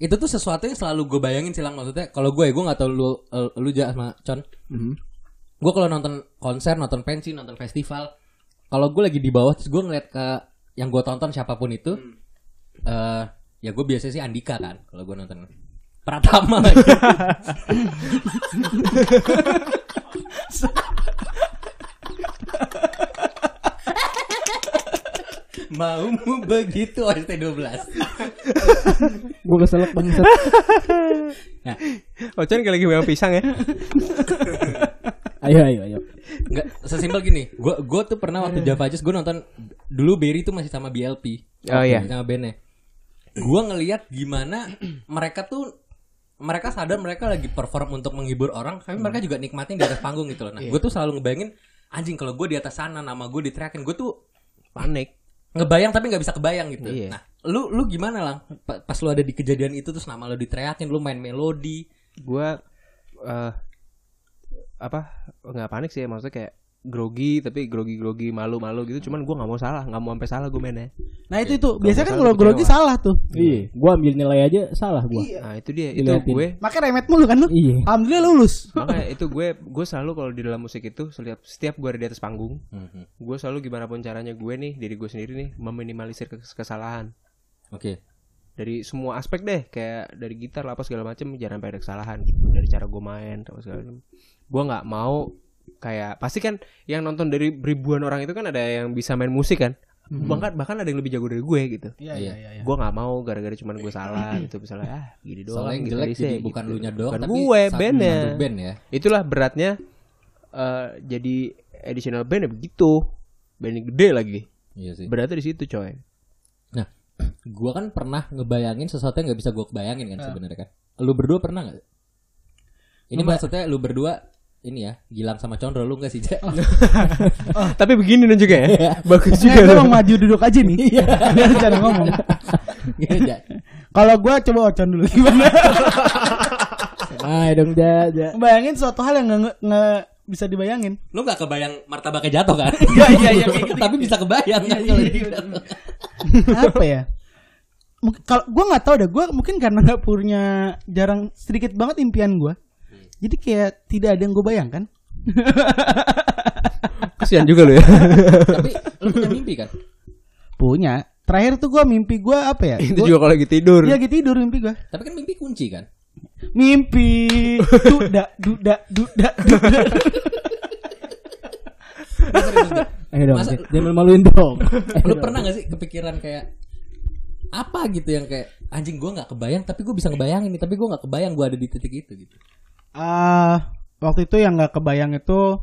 itu tuh sesuatu yang selalu gue bayangin silang maksudnya kalau gue gue nggak tahu lu eh, lu ja sama Con gue kalau nonton konser nonton pensi nonton festival kalau gue lagi di bawah terus gue ngeliat ke yang gue tonton siapa pun itu eh ya gue biasanya sih Andika kan kalau gue nonton Pratama lagi Maumu begitu ST12 Gue keselak bangsat. Nah Ocon kayak lagi megang pisang ya. Ayo ayo ayo. Enggak sesimpel gini. Gua gua tuh pernah waktu Java Jazz gua nonton dulu Berry tuh masih sama BLP. Oh, iya. Sama bandnya. Gua ngelihat gimana mereka tuh mereka sadar mereka lagi perform untuk menghibur orang, tapi mereka juga nikmatin di atas panggung gitu loh. Nah, gue tuh selalu ngebayangin anjing kalau gue di atas sana nama gue diteriakin, gue tuh Panik. ngebayang tapi nggak bisa kebayang gitu. Iya. Nah, lu lu gimana lang? Pa- Pas lu ada di kejadian itu terus nama lu diteriakin, lu main melodi. Gue eh apa? Nggak panik sih, maksudnya kayak grogi tapi grogi grogi malu malu gitu. Cuman gue nggak mau salah, nggak mau sampai salah gue mainnya. Nah itu itu biasanya kan kalau kecewa. grogi salah tuh. Iya, gua ambil nilai aja salah gua. Nah itu dia, itu Diliatin. gue Makanya remet mulu kan lu. Iya. Alhamdulillah lulus. makanya itu gue gue selalu kalau di dalam musik itu setiap setiap gue ada di atas panggung Mhm. gue selalu gimana pun caranya gue nih diri gue sendiri nih meminimalisir kes- kesalahan Oke. dari semua aspek deh kayak dari gitar lah apa segala macem jangan sampai ada kesalahan gitu dari cara gue main apa segala macem gue nggak mau kayak pasti kan yang nonton dari ribuan orang itu kan ada yang bisa main musik kan bahkan bahkan ada yang lebih jago dari gue gitu Iya iya, iya iya. gue nggak mau gara-gara cuman gue salah gitu misalnya ah gini doang Soalnya yang gitu jelek jadi gitu. bukan lu nya doang Bukan tapi gue bandnya band ya. itulah beratnya eh jadi additional band ya begitu band yang gede lagi Iya sih. beratnya di situ coy Nah, gua kan pernah ngebayangin sesuatu yang nggak bisa gua kebayangin kan sebenarnya kan. Lu berdua pernah nggak? Ini maksudnya lu berdua ini ya, Gilang sama Condro lu nggak sih, Ja? tapi begini juga ya bagus Nah, juga gue loh. emang maju duduk aja nih. Biar cara ngomong. Kalau gua coba ocon dulu gimana? Nah, dong ja, ja. Bayangin suatu hal yang nggak nggak bisa dibayangin. Lu nggak kebayang martabaknya jatuh kan? Iya iya iya gitu. Tapi bisa kebayang kan kalau. Apa ya? Mungkin- Kalau gua nggak tahu deh, gua mungkin karena nggak punya jarang sedikit banget impian gua. Jadi kayak tidak ada yang gue bayangkan. kesian juga lo ya Tapi lu punya mimpi kan? Punya. Terakhir tuh gua mimpi gua apa ya? itu Gua- juga kalau lagi tidur Iya lagi tidur mimpi gua. Tapi kan mimpi kunci kan? Mimpi duda duda duda duda. Ayo dong, Masa- jangan maluin dong. Ayo Lu pernah gak sih kepikiran kayak apa gitu yang kayak anjing gua nggak kebayang tapi gue bisa ngebayangin nih tapi gue nggak kebayang gue ada di titik itu gitu Ah, waktu itu yang nggak kebayang itu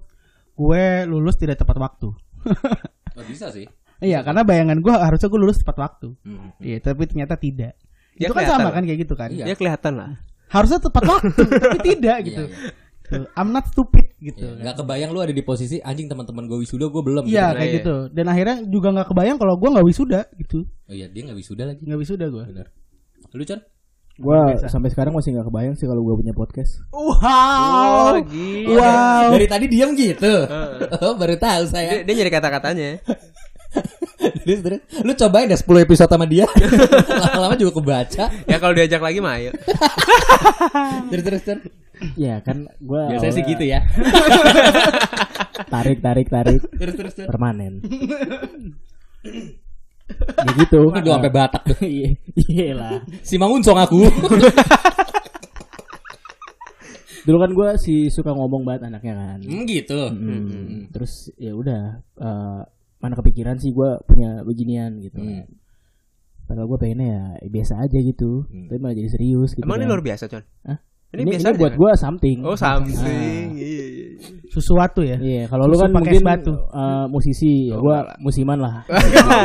gue lulus tidak tepat waktu. oh, bisa sih Iya, karena bayangan gue harusnya gue lulus tepat waktu. Hmm. Iya, tapi ternyata tidak. Ya, itu kan sama kan kayak gitu kan. Iya. ya kelihatan lah Harusnya tepat waktu, tapi tidak gitu. Iya, iya. I'm not stupid gitu. Iya, nggak kebayang lu ada di posisi anjing teman-teman gue wisuda gue belum Iya gitu. kayak Iya. gitu. Dan akhirnya juga nggak kebayang kalau gue nggak wisuda gitu. oh iya dia nggak wisuda lagi Nggak wisuda gue. bener lu Gua sampai sekarang masih nggak kebayang sih kalau gua punya podcast. Wow. gila. Wow. Dari tadi diam gitu. Oh, baru tahu Dia, saya. dia nyari kata-katanya. Terus, terus. Lu cobain deh 10 episode sama dia. Lama-lama juga kebaca. ya kalau diajak lagi mah ayo. Terus terus terus. Ya kan gua Biasanya sih gitu ya. Tarik tarik tarik Terus terus terus. permanen. Ya gitu. Ini gua sampai batak tuh. Iya lah. Si Mangunsong aku. Dulu kan gua si suka ngomong banget anaknya kan. Hmm, gitu. Hmm, Terus ya udah eh, mana kepikiran sih gua punya beginian gitu. Hmm. Padahal gua pengennya ya biasa aja gitu. Tapi malah jadi serius gitu. Emang ini kan. luar biasa, Con? Hah? Ini, Ini, biasa ini buat gua something. Oh, something. Iya, iya, iya. Sesuatu ya. Iya, kalau lu kan pakai mungkin batu. eh, musisi, ya lah. musiman lah.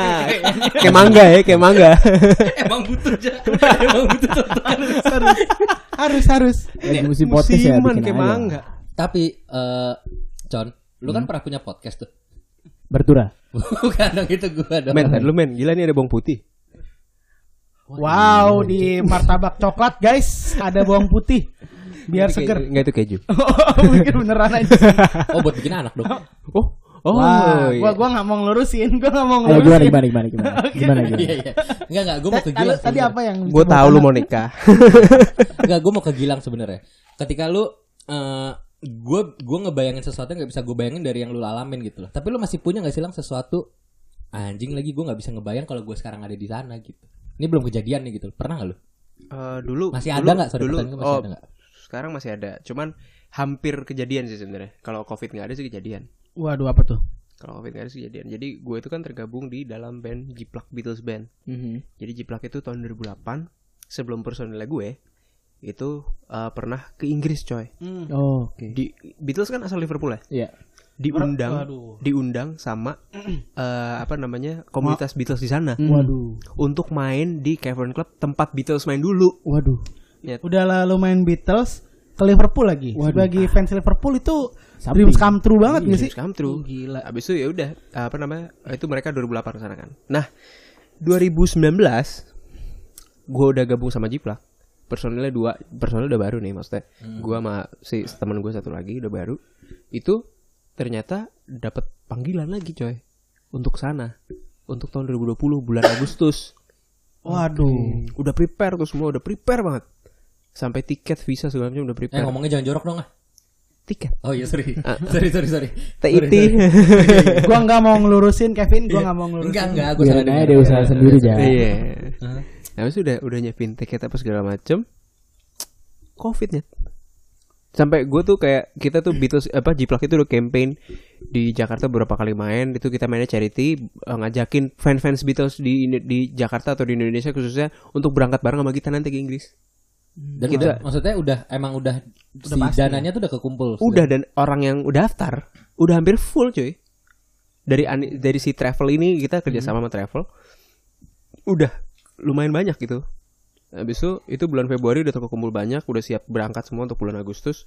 kayak mangga ya, kayak mangga. Emang butuh aja. Emang butuh harus harus harus. Lagi musim podcast ya Musiman kayak mangga. Tapi eh Con, lu kan pernah punya podcast tuh. Bertura. Bukan dong itu gua dong. Men, lu men, gila nih ada bawang putih. Wow, di martabak coklat guys ada bawang putih. Biar seger. Enggak itu keju. Mikir beneran aja. Oh, buat bikin anak dong. Oh, oh, Wah, iya. gua gua nggak mau ngelurusin, gua nggak mau Ayo gimana ngelurusin. gimana gimana gimana. Gimana gimana. Iya, iya. Enggak, enggak, gua mau ke Tadi, Gilang. tadi apa yang Gue tahu lu mau nikah. Enggak, gua mau ke Gilang sebenarnya. Ketika lu eh gue gue ngebayangin sesuatu yang gak bisa gue bayangin dari yang lu alamin gitu loh. Tapi lu masih punya gak sih lang sesuatu anjing lagi gue nggak bisa ngebayang kalau gue sekarang ada di sana gitu. Ini belum kejadian nih gitu. Pernah gak lu? Eh, dulu Masih dulu- ada nggak? Sorry, dulu masih oh, ada nggak? sekarang masih ada cuman hampir kejadian sih sebenarnya kalau covid nggak ada sih kejadian Waduh, apa tuh? kalau covid nggak ada sih kejadian jadi gue itu kan tergabung di dalam band Jiplak Beatles Band Mhm. jadi Jiplak itu tahun 2008 sebelum personilnya gue itu eh, pernah ke Inggris coy Oh, oke. di Beatles kan asal Liverpool ya Iya. Diundang Waduh. diundang sama eh, apa namanya komunitas Beatles di sana Waduh. untuk main di Cavern Club tempat Beatles main dulu Waduh. Udah lalu main Beatles ke Liverpool lagi. Waduh. Sebagai fans Liverpool itu Samping. dreams come true banget gak sih? Dreams come true. Oh, gila. Abis itu ya udah apa namanya? Itu mereka 2008 ke sana kan. Nah, 2019 gue udah gabung sama Jiplak. Personilnya dua, personil udah baru nih maksudnya. Gua sama si teman gue satu lagi udah baru. Itu ternyata dapat panggilan lagi coy untuk sana. Untuk tahun 2020 bulan Agustus. Waduh. Udah prepare tuh semua, udah prepare banget. Sampai tiket, visa segala macam udah Eh prepare. ngomongnya jangan jorok dong ah. tiket. Oh iya sorry. sorry sorry sorry. TIT. gua nggak mau ngelurusin Kevin, gua nggak mau ngelurusin. Enggak enggak, gue salah dengar. dia usaha sendiri aja. Iya. Nah, habis itu udah udah nyiapin tiket apa segala macem. Covidnya. Sampai gue tuh kayak kita tuh Beatles apa Jiplak itu udah campaign di Jakarta beberapa kali main itu kita mainnya charity eh, ngajakin fan-fans Beatles di di Jakarta atau di Indonesia khususnya untuk berangkat bareng sama kita nanti ke Inggris. Dan Kita- maksud- maksudnya udah emang udah, si pasti dananya tuh udah kekumpul. Udah dan orang yang udah daftar udah hampir full cuy. Dari dari si travel ini kita kerjasama sama travel udah lumayan banyak gitu. Habis itu itu bulan Februari udah terkumpul banyak, udah siap berangkat semua untuk bulan Agustus.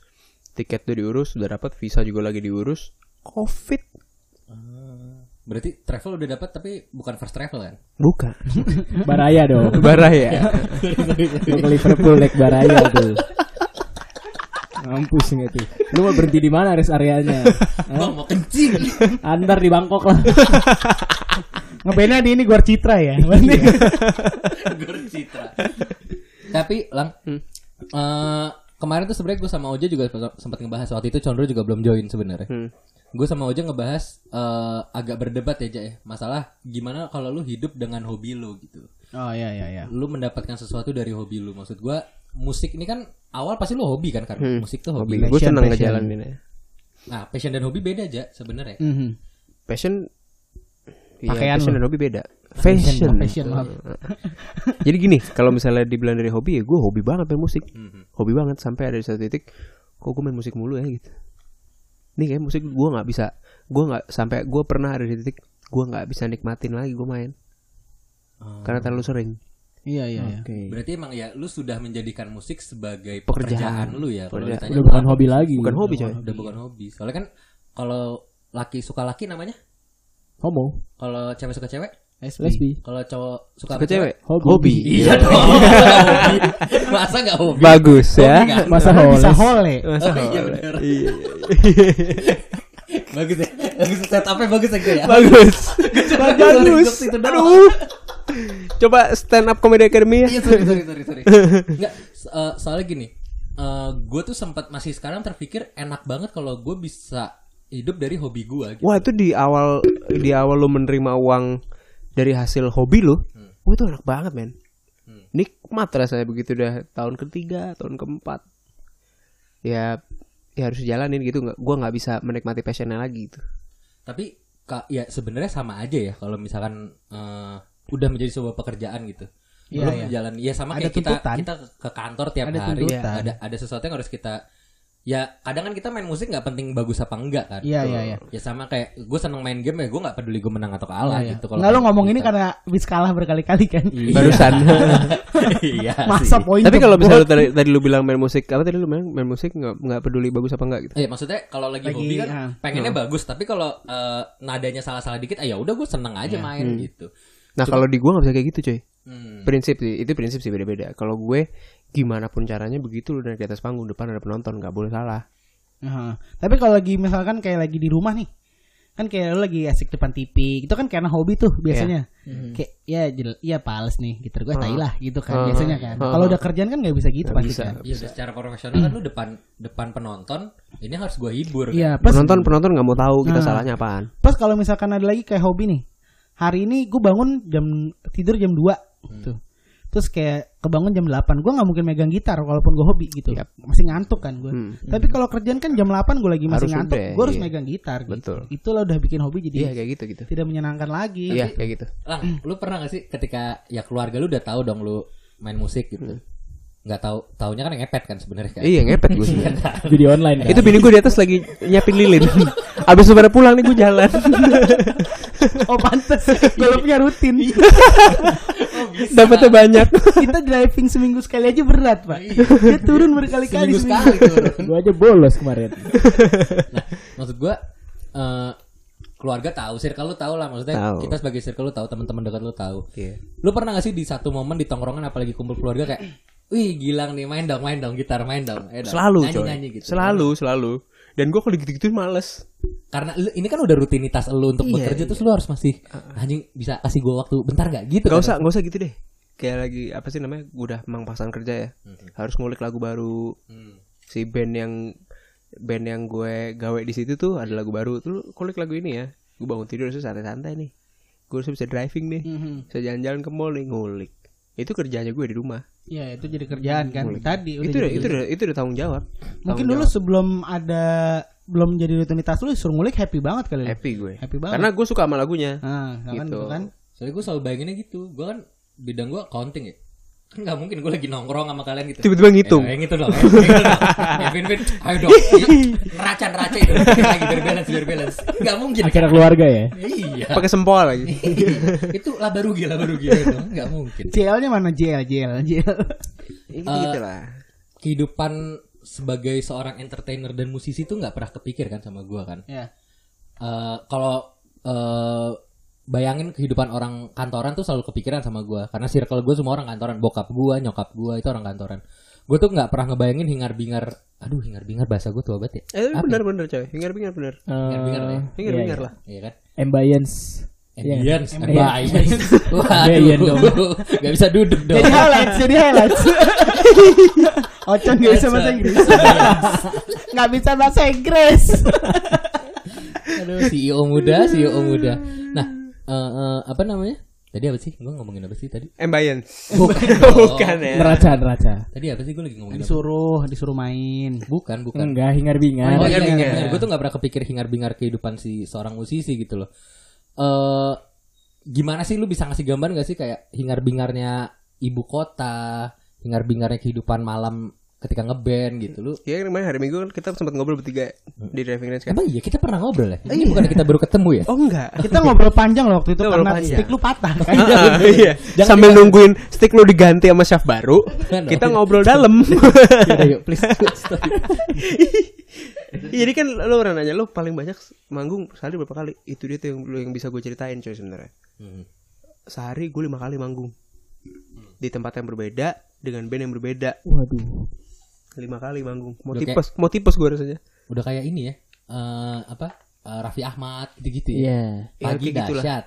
Tiket udah diurus, udah dapat visa juga lagi diurus. Covid Berarti travel udah dapat tapi bukan first travel kan? bukan. Baraya dong. Barah ya. Lu ke Liverpool naik Baraya tuh. Mampus nggak tuh. Lu mau berhenti di mana rest areanya? Bang mau kencing. Antar di Bangkok lah. Ngebandnya di ini Gor Citra ya. Gor Citra. Tapi lang eh, kemarin tuh sebenarnya gue sama Oja juga sempat ngebahas waktu itu Condro juga belum join sebenarnya. Hmm. Gue sama Oja ngebahas eh, agak berdebat ya Ja, ya. Masalah gimana kalau lu hidup dengan hobi lu gitu. Oh iya iya iya. Lu mendapatkan sesuatu dari hobi lu. Maksud gue musik ini kan awal pasti lu hobi kan karena Hmm. musik tuh hobi. Hobi. Gue Passion, seneng passion. ngejalanin ya. Nah, passion dan hobi beda aja sebenarnya. Mhm. Passion Iya, Pakaian passion lu. dan hobi beda. Fashion. Fashion. Jadi gini, kalau misalnya dibilang dari hobi ya gue hobi banget main musik. Mhm. Hobi banget sampai ada di satu titik kok gue main musik mulu ya gitu. Nih kayak musik gue nggak bisa, gue nggak sampai gue pernah ada di titik gue nggak bisa nikmatin lagi gue main Oh. karena terlalu sering. Iya iya iya. Oke. Berarti emang ya lu sudah menjadikan musik sebagai Pekerjaan. pekerjaan, lu ya. Kalau Pekerjaan. ditanya Udah lu bukan hobi lagi. Bukan hobi coy. Udah bukan hobi. Soalnya kan kalau laki suka laki namanya, Homo. kalau cewek suka cewek, Lesbi. Lesbi. Kalau cowok suka Ke sama cewek? Hobi. Iya dong. Hobi. Masa nggak hobi? Bagus ya. Hobi nggak? Masa Kan bisa holes. hole. Masa Oh, iya boleh? bener. Iya. bagus ya. Bagus setupnya bagus ya ya. Bagus. Bagus. Aduh. Coba stand up comedy academy ya. Iya sorry sorry sorry sorry. Enggak, so- eh, soalnya gini. eh gue tuh sempat masih sekarang terpikir enak banget kalau gue bisa hidup dari hobi gue gitu. Wah itu di awal di awal lu menerima uang dari hasil hobi lu, wah itu enak banget men. Hmm. Nikmat rasanya begitu udah tahun ketiga, tahun keempat. Ya, ya harus jalanin gitu nggak? Gua nggak bisa menikmati passionnya lagi gitu. Tapi ka, ya sebenarnya sama aja ya kalau misalkan eh, udah menjadi sebuah pekerjaan gitu. Iya, iya. jalan ya sama Ada kayak kita tuntutan. kita ke kantor tiap Ada hari tuntutan. ada ada sesuatu yang harus kita ya kadang kan kita main musik nggak penting bagus apa enggak kan. Iya, iya, iya. Ya sama kayak gue seneng main game ya gue nggak peduli gue menang atau kalah Iya, iya. gitu. Kalau Nggak lo ngomong ini kita. karena habis kalah berkali-kali kan. Iya. Barusan. iya. Masa poin Tapi kalau misalnya tadi, tadi lu bilang main musik, apa tadi lu main, main musik nggak nggak peduli bagus apa enggak gitu? Eh maksudnya kalau lagi, Lagi, hobi kan ah. pengennya bagus tapi kalau eh, nadanya salah-salah dikit ah ya udah gue seneng aja Iya. main Hmm. gitu. Nah kalau di gua nggak bisa kayak gitu coy. Hmm. Prinsip sih, itu prinsip sih beda-beda. Kalau gue gimana pun caranya begitu lu naik di atas panggung depan ada penonton nggak boleh salah. Heeh. Tapi kalau lagi misalkan kayak lagi di rumah nih, kan kayak lo lagi asik depan TV, itu kan karena hobi tuh biasanya. Kayak ya jel, ya pales nih, gitar gue tai lah gitu kan Hmm. biasanya kan. Hmm. Kalau udah kerjaan kan nggak bisa gitu pasti bisa. kan. Iya udah secara profesional kan lu depan depan penonton ini harus gue hibur. Iya, kan? pas penonton penonton nggak mau tahu kita Nah. salahnya apaan. pas kalau misalkan ada lagi kayak hobi nih. Hari ini gue bangun jam tidur jam 2 gitu. Terus kayak kebangun jam 8 Gue gak mungkin megang gitar Walaupun gue hobi gitu Yap. Masih ngantuk kan gue Hmm. Tapi kalau kerjaan kan jam 8 gue lagi masih Harus ngantuk Gue harus iya. megang gitar gitu. Betul. Itu lah udah bikin hobi jadi Iya kayak gitu gitu. Tidak menyenangkan lagi Iya kayak gitu. Lang, lu pernah gak sih ketika ya keluarga lu udah tahu dong lu main musik gitu. Nggak tahu taunya kan ngepet kan sebenarnya kan. Iya ngepet gue sih. Jadi online kan. Itu bini gue di atas lagi nyiapin lilin. Abis lu pada pulang nih gue jalan. Oh pantes Kalau punya rutin Dapatnya banyak. Kita driving seminggu sekali aja berat pak Dia turun berkali-kali Seminggu seminggu. sekali turun. Gua aja bolos kemarin. Nah, maksud gua eh, keluarga tahu, circle lu tahu lah maksudnya Tahu. kita sebagai circle lu tahu, teman-teman dekat lu tahu. Iya. Lu pernah gak sih di satu momen di tongkrongan apalagi kumpul keluarga kayak Wih gilang nih main dong main dong gitar main dong dong. Selalu nyanyi, coy. nyanyi gitu Selalu selalu. Dan gue kalau gitu-gitu males. karena lu- ini kan udah rutinitas lu untuk Iya, bekerja terus lu harus masih anjing bisa kasih gua waktu bentar gak gitu Gak kan? usah gak usah gitu deh. Kayak lagi apa sih namanya? Gue udah emang pasangan kerja ya. Harus ngulik lagu baru. Hmm. Si band yang band yang gue gawe di situ tuh ada lagu baru. Tuh kulik lagu ini ya. Gue bangun tidur terus santai-santai nih. Gue harus bisa driving nih. Mhm. Bisa jalan-jalan ke mall nih ngulik. Itu kerjanya gue di rumah. Iya itu jadi kerjaan kan Ngulik. Tadi udah itu udah, itu udah itu udah tanggung jawab. Mungkin Tanggung dulu jawab. sebelum ada Belum jadi rutinitas lu Suruh ngulik happy banget kali happy gue. Happy banget Karena gue suka sama lagunya. Nah, kan Gitu. gitu kan. Soalnya gue selalu bayanginnya gitu Gue kan bidang gue accounting ya Kan gak mungkin gue lagi nongkrong sama kalian gitu Tiba-tiba ngitung. Eh, yang itu dong yang itu dong. Ya, Vin, Vin, ayo dong Neraca neraca itu lagi biar balance biar balance Gak mungkin Akhirnya keluarga ya. Iya Pakai sempol lagi. Itu laba rugi laba rugi ya dong Gak mungkin JL-nya mana JL JL JL. gitu, gitu lah. Kehidupan sebagai seorang entertainer dan musisi tuh nggak pernah kepikir kan sama gue kan ya. Eh, kalau eh, bayangin kehidupan orang kantoran tuh selalu kepikiran sama gua karena circle gue semua orang kantoran bokap gua nyokap gua itu orang kantoran gue tuh nggak pernah ngebayangin hingar bingar aduh hingar bingar bahasa gue tua banget ya Eh Apa benar benar coy. Hingar bingar benar. Hingar-bingar lah ya. Hingar iya, bingar iya. lah. iya kan Ambience. Iya. ambience Ambience. ambience Ambience dong. nggak bisa duduk dong Jadi highlights, jadi highlights. Ocon gak bisa bahasa Inggris. Gak bisa bahasa Inggris. aduh CEO muda CEO muda nah eh, eh, apa namanya tadi apa sih gue ngomongin apa sih tadi Ambience. bukan Bukan ya. Neraca, neraca. tadi apa sih gue lagi ngomongin apa? Disuruh, disuruh main. bukan bukan Enggak, hingar bingar. Oh, iya, hingar-bingar. hingar-bingar. Gue tuh gak pernah kepikir hingar-bingar kehidupan si seorang musisi gitu loh. Eh gimana sih lu bisa ngasih gambar gak sih kayak hingar-bingarnya ibu kota, hingar-bingarnya kehidupan malam ketika ngeband gitu lu. Ya kemarin hari Minggu kan kita sempat ngobrol bertiga di driving range kan. Emang iya kita pernah ngobrol ya? Ini bukan kita baru ketemu ya? Oh enggak. Kita ngobrol panjang loh waktu itu karena panjang. stick lu patah kan. Ah, iya. Sambil nungguin stick lo diganti sama shaft baru, Kan, kita dong. ngobrol dalam. Yaudah, yuk please. Iya, Jadi kan lo pernah nanya lo paling banyak manggung sehari berapa kali? Itu dia tuh yang, yang bisa gue ceritain coy sebenarnya. Hmm. sehari gue lima kali manggung di tempat yang berbeda dengan band yang berbeda Waduh. Lima kali manggung mau Udah tipes mau tipes gue rasanya Udah kayak ini ya. Eh apa? Eh, Raffi Ahmad gitu-gitu ya. Iya. Ya, Pagi kayak gitulah. dahsyat.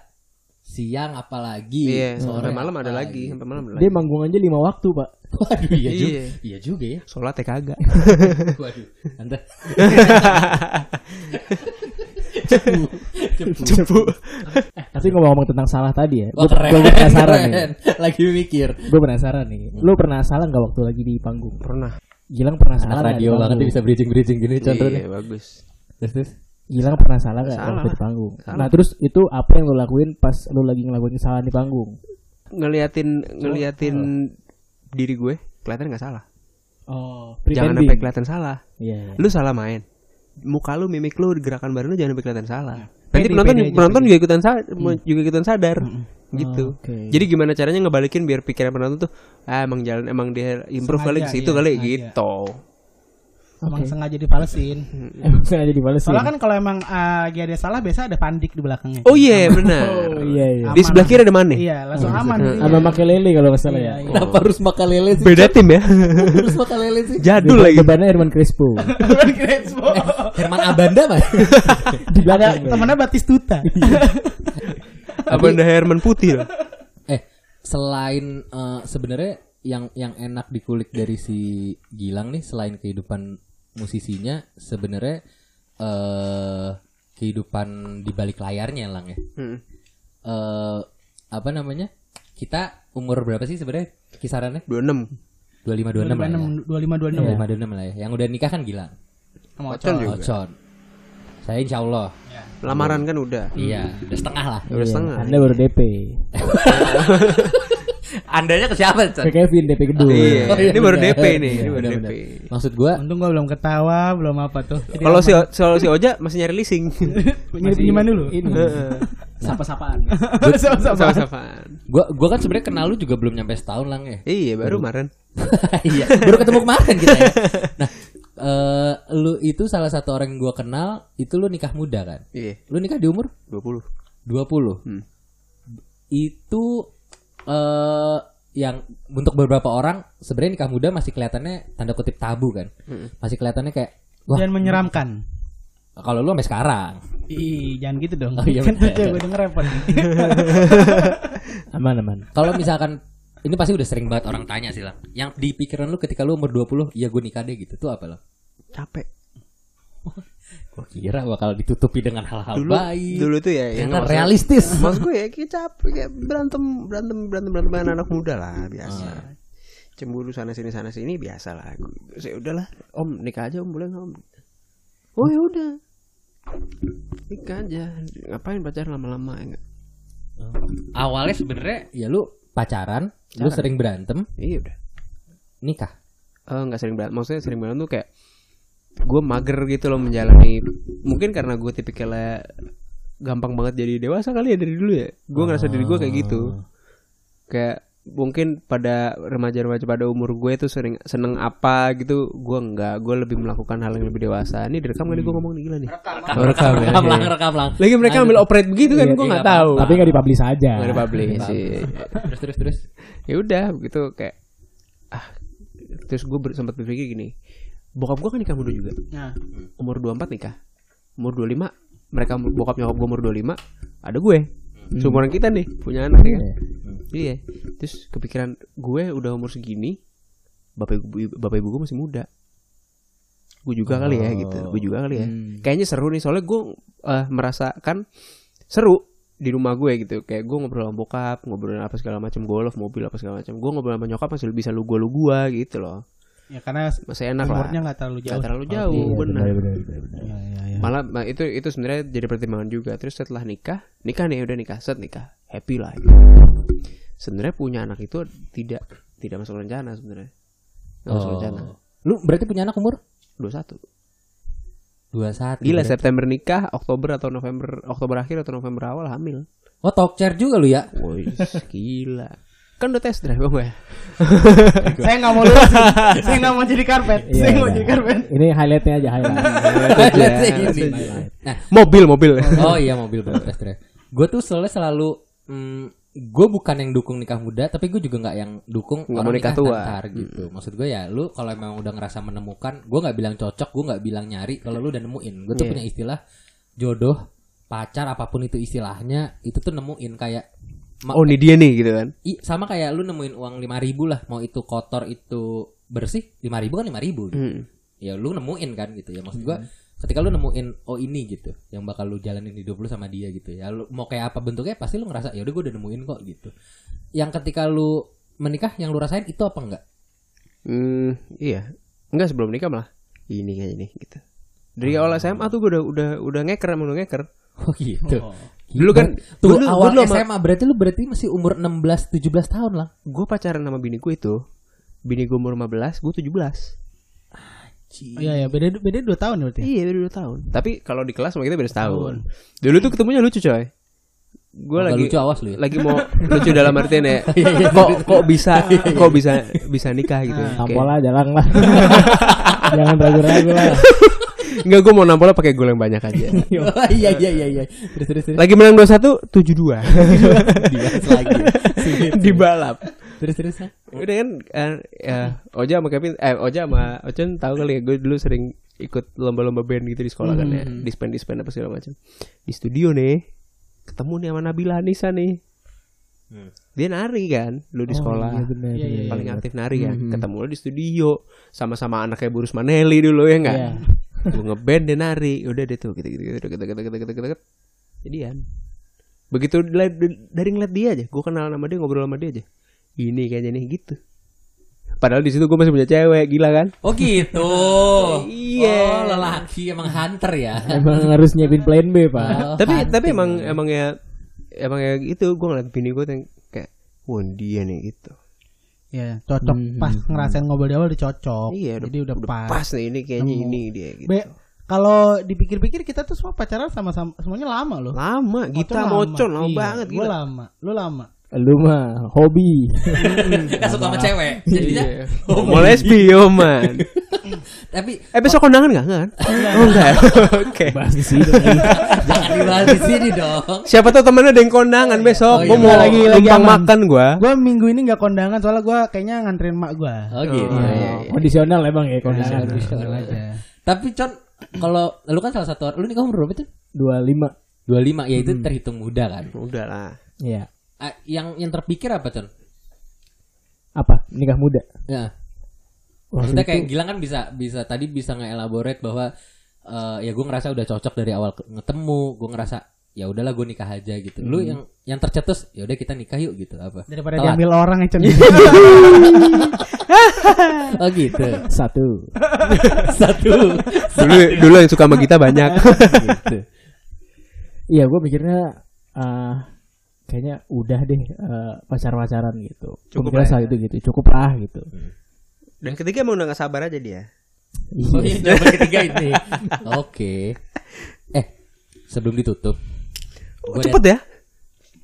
Siang apalagi. iya sore sampai malam ada lagi sampai malam ada Dia lagi manggung aja lima waktu, Pak. Waduh iya juga. Iya. Iya juga ya. sholat ya kagak Waduh. Anda cepu Tapi ngomong-ngomong tentang salah tadi ya. Gue keren. penasaran nih. keren. Lagi mikir. Gue penasaran nih. Lu pernah salah nggak waktu lagi di panggung? pernah Gilang pernah salah Anak nggak di radio banget bisa bridging-bridging gini contohnya. iya bagus Terus terus. Gilang pernah salah nggak Salah di panggung? Salah. Nah terus itu apa yang lu lakuin pas lu lagi ngelakuin kesalahan di panggung? ngeliatin ngeliatin diri gue kelihatan nggak salah Oh, jangan sampai kelihatan salah Iya. lu salah main muka lu mimik lu gerakan badan lu jangan sampai kelihatan salah nanti Pede, penonton penonton pede. juga ikutan sa- juga ikutan sadar gitu oke. jadi gimana caranya ngebalikin biar pikiran penonton tuh ah emang jalan emang dia improve kali situ iya, kali sengaja. gitu Emang sengaja dipalesin. Emang sengaja dibalesin. Soalnya kan kalau emang lagi ada salah biasa ada pandik di belakangnya. oh iya benar Oh iya iya. di sebelah kiri ada mana Iya, langsung aman. jadinya. Sama makai lele kalau nggak salah ya. Iya, Kenapa harus makan lele sih? beda tim ya Harus makan lele sih. jadul lagi Bebannya Herman Crespo. Crespo. Herman Abanda mah. di belakang. temennya Batistuta. Apa anda Herman putih loh eh, selain eh, sebenarnya yang yang enak dikulik dari si Gilang nih selain kehidupan musisinya sebenarnya eh kehidupan di balik layarnya lang ya. Hmm. Eh apa namanya? Kita umur berapa sih sebenarnya kisarannya? 26 25 26 lah ya. 25 26 25 26 lah ya. Yang udah nikah kan Gilang. sama Ocon Ocon. Saya insya Allah. lamaran kan udah Iya, udah setengah lah. udah setengah Anda baru DP. Andanya ke siapa? Ke Kevin DP kedua. Iya, Oh, iya, ini baru bener. DP nih, ini Iya, baru DP. Maksud gua Untung gua belum ketawa, belum apa tuh. Kalau si kalau si Oja masih nyari leasing. Nyari pinjaman dulu. Ini. Sapa-sapaan. Sama-sama. Sama-samaan. gua gua kan sebenarnya kenal lu juga belum nyampe setahun lang ya. Iya, baru kemarin. iya, baru ketemu kemarin kita ya. Nah, eh lu itu salah satu orang yang gua kenal, itu lu nikah muda kan? Iya, Lu nikah di umur 20. 20. Hmm. Itu eh yang untuk beberapa orang sebenarnya nikah muda masih kelihatannya tanda kutip tabu kan. Masih kelihatannya kayak wah, Dan menyeramkan. kalau lu sampai sekarang. Ih, jangan gitu dong. Oh, iya, kan gue denger repot. Aman aman. Kalau misalkan ini pasti udah sering banget orang tanya sih lah. Yang di pikiran lu ketika lu umur 20, iya gue nikah deh gitu. Tuh apa lo? Capek. Gue kira bakal ditutupi dengan hal-hal Dulu baik. dulu tuh ya yang maksud- realistis. Maksud gue ya kayak capek kayak berantem berantem berantem berantem dengan anak muda lah biasa. Ah. Cemburu sana sini sana sini biasa lah. Saya udahlah, Om nikah aja Om boleh nggak Om? Oh ya udah. Nikah aja. Ngapain pacaran lama-lama ya nggak? Awalnya sebenarnya ya lu pacaran, lu Pacaran. sering berantem, Iya udah. nikah. Eh, nggak sering berantem maksudnya sering berantem tuh kayak gue mager gitu loh menjalani mungkin karena gue tipikalnya gampang banget jadi dewasa kali ya dari dulu ya gue ngerasa diri gue kayak gitu kayak mungkin pada remaja-remaja pada umur gue tuh sering seneng apa gitu gue enggak. Gue lebih melakukan hal yang lebih dewasa. Ini direkam kali gue ngomong nih gila nih. Oh, rekam, ya. rekam lang, rekam lang. lagi mereka ambil operate begitu kan Iya, gue iya, nggak nggak tahu Tapi nggak dipublish aja. nggak ada publish sih Terus terus terus. ya udah gitu kayak ah. Terus gue ber- sempat berpikir gini bokap gue kan nikah muda juga. Nah, umur 24 nikah. Umur 25 mereka bokap nyokap gue umur 25 ada gue seumuran kita nih punya anak ya kan? iya. Terus kepikiran gue udah umur segini bapak ibu bapak ibu gue masih muda. Gue juga kali ya gitu. Gue juga kali ya. Kayaknya seru nih soalnya gue eh, merasakan seru di rumah gue gitu. Kayak gue ngobrol sama bokap ngobrol apa segala macam golf mobil apa segala macam. Gue ngobrol sama nyokap masih bisa lu gue lu gua gitu loh. Ya karena masih enak umurnya lah nggak terlalu jauh. terlalu jauh Iya, benar. benar, benar, benar, ya, ya. Malah itu itu sebenarnya jadi pertimbangan juga terus setelah nikah nikah nih udah nikah set nikah happy lah sebenarnya punya anak itu tidak tidak masuk rencana sebenarnya nggak masuk Oh. rencana Lu berarti punya anak umur 21 21. gila berarti. September nikah Oktober atau November Oktober akhir atau November awal hamil Oh, talk chair juga lu ya? woi gila kan udah test drive gue Saya nggak mau lulus. Saya nggak mau jadi karpet. Iya, Saya mau iya. jadi karpet. Ini highlightnya aja highlight. Ini. Nah, mobil mobil oh iya mobil bener test drive. Gue tuh soalnya selalu mm, gue bukan yang dukung nikah muda tapi gue juga nggak yang dukung orang nikah tua. gitu maksud gue ya lu kalau emang udah ngerasa menemukan gue nggak bilang cocok gue nggak bilang nyari kalau lu udah nemuin gue tuh Iya. punya istilah jodoh pacar apa pun itu istilahnya itu tuh nemuin kayak Oh ini dia nih gitu kan. i- sama kayak lu nemuin uang lima ribu lah mau itu kotor itu bersih lima ribu kan lima ribu gitu. Hmm. ya lu nemuin kan gitu ya maksud gua ketika lu nemuin oh ini gitu yang bakal lu jalanin hidup lu sama dia gitu ya lu mau kayak apa bentuknya pasti lu ngerasa ya udah gua udah nemuin kok gitu yang ketika lu menikah yang lu rasain itu apa enggak Hmm, iya. Enggak sebelum nikah malah. Ini kayak ini gitu. Dari awal SMA tuh gue udah udah udah ngeker emang udah ngeker. oh gitu Dulu kan tuh dulu- awal dulu sama- SMA berarti lu berarti masih umur 16 17 tahun lah gue pacaran sama bini gue itu. Bini gue umur 15, gue 17. Iya ya beda beda dua tahun berarti. Iya, beda 2 tahun. Tapi kalau di kelas sama kita beda setahun. Dulu tuh ketemunya lucu coy. Gue lagi lucu awas lu ya lagi mau lucu dalam artian ya. kok kok bisa kok bisa bisa nikah gitu. Kayak- Tampol lah, jalan lah. Jangan ragu-ragu lah. Enggak gue mau nampolnya pakai gol yang banyak aja. Oh, iya iya iya iya terus terus terus Lagi menang 2-1 7-2. dibahas lagi di balap. terus terus Udah kan eh, ya, Oja sama Kevin eh Oja sama Ocen tahu kali ya gue dulu sering ikut lomba-lomba band gitu di sekolah kan ya. Dispen dispen apa segala macam. Di studio nih ketemu nih sama Nabila Anissa nih. Dia nari kan dulu di sekolah. Iya benar. Iya, iya, paling aktif nari kan. Ketemu lo di studio sama-sama anaknya Burus Maneli dulu ya enggak? Iya. Gue ngeband dia nari. Udah deh tuh gitu gitu gitu gitu gitu gitu gitu gitu. Jadian. Begitu dari ngeliat dia aja, gue kenal nama dia ngobrol sama dia aja. Ini kayaknya nih gitu. Padahal di situ gue masih punya cewek, gila kan? Oh gitu. Iya. Oh, lelaki emang hunter ya. Emang harus nyiapin plan B, Pak. Oh, tapi hunting. tapi emang emang ya emang ya gitu gue ngeliat bini gue yang kayak wah dia nih gitu Ya cocok Hmm, pas hmm, ngerasain ngobrol di awal udah cocok. iya udah, Jadi udah, pas. nih ini kayaknya Nemu. ini dia gitu Be, kalau dipikir-pikir kita tuh semua pacaran sama-sama semuanya lama loh. lama Gita Mocon lama banget Gue gila lama, lu lama. Lu mah hobi. Gak suka sama cewek. Jadinya Iya. mau lesbi yo man tapi eh besok kondangan nggak nggak kan oh enggak oke Bahas di sini. jangan dibahas di sini dong. siapa tahu temennya ada yang kondangan besok Oh, gue iya. mau Lagi- aman. makan gue Gue minggu ini nggak kondangan soalnya gue kayaknya nganterin mak gue. Oh gitu. iya, iya. Kondisional emang ya aja. Tapi Con, kalau lu kan salah satu lu nikah umur berapa tuh? 25. 25 ya itu terhitung muda kan. udah lah Iya. Yang yang terpikir apa Con? Apa? Nikah muda. Ya. Maksudnya itu- kayak Gilang kan bisa bisa tadi bisa nge-elaborate bahwa eh, ya gue ngerasa udah cocok dari awal ke- ketemu, gue ngerasa ya udahlah gue nikah aja gitu. Lu yang yang tercetus ya udah kita nikah yuk gitu apa? Daripada Telat. diambil orang ya. Oh gitu. satu. Satu. dulu dulu yang suka sama kita banyak gitu. Iya, gue mikirnya eh kayaknya udah deh eh, pacar-pacaran gitu. Cukup lah ya. itu gitu. Cukup lah gitu. dan ketiga emang udah gak sabar aja dia Oh Iya. iya jawaban ketiga ini. Oke. Eh, sebelum ditutup. oh, cepet ya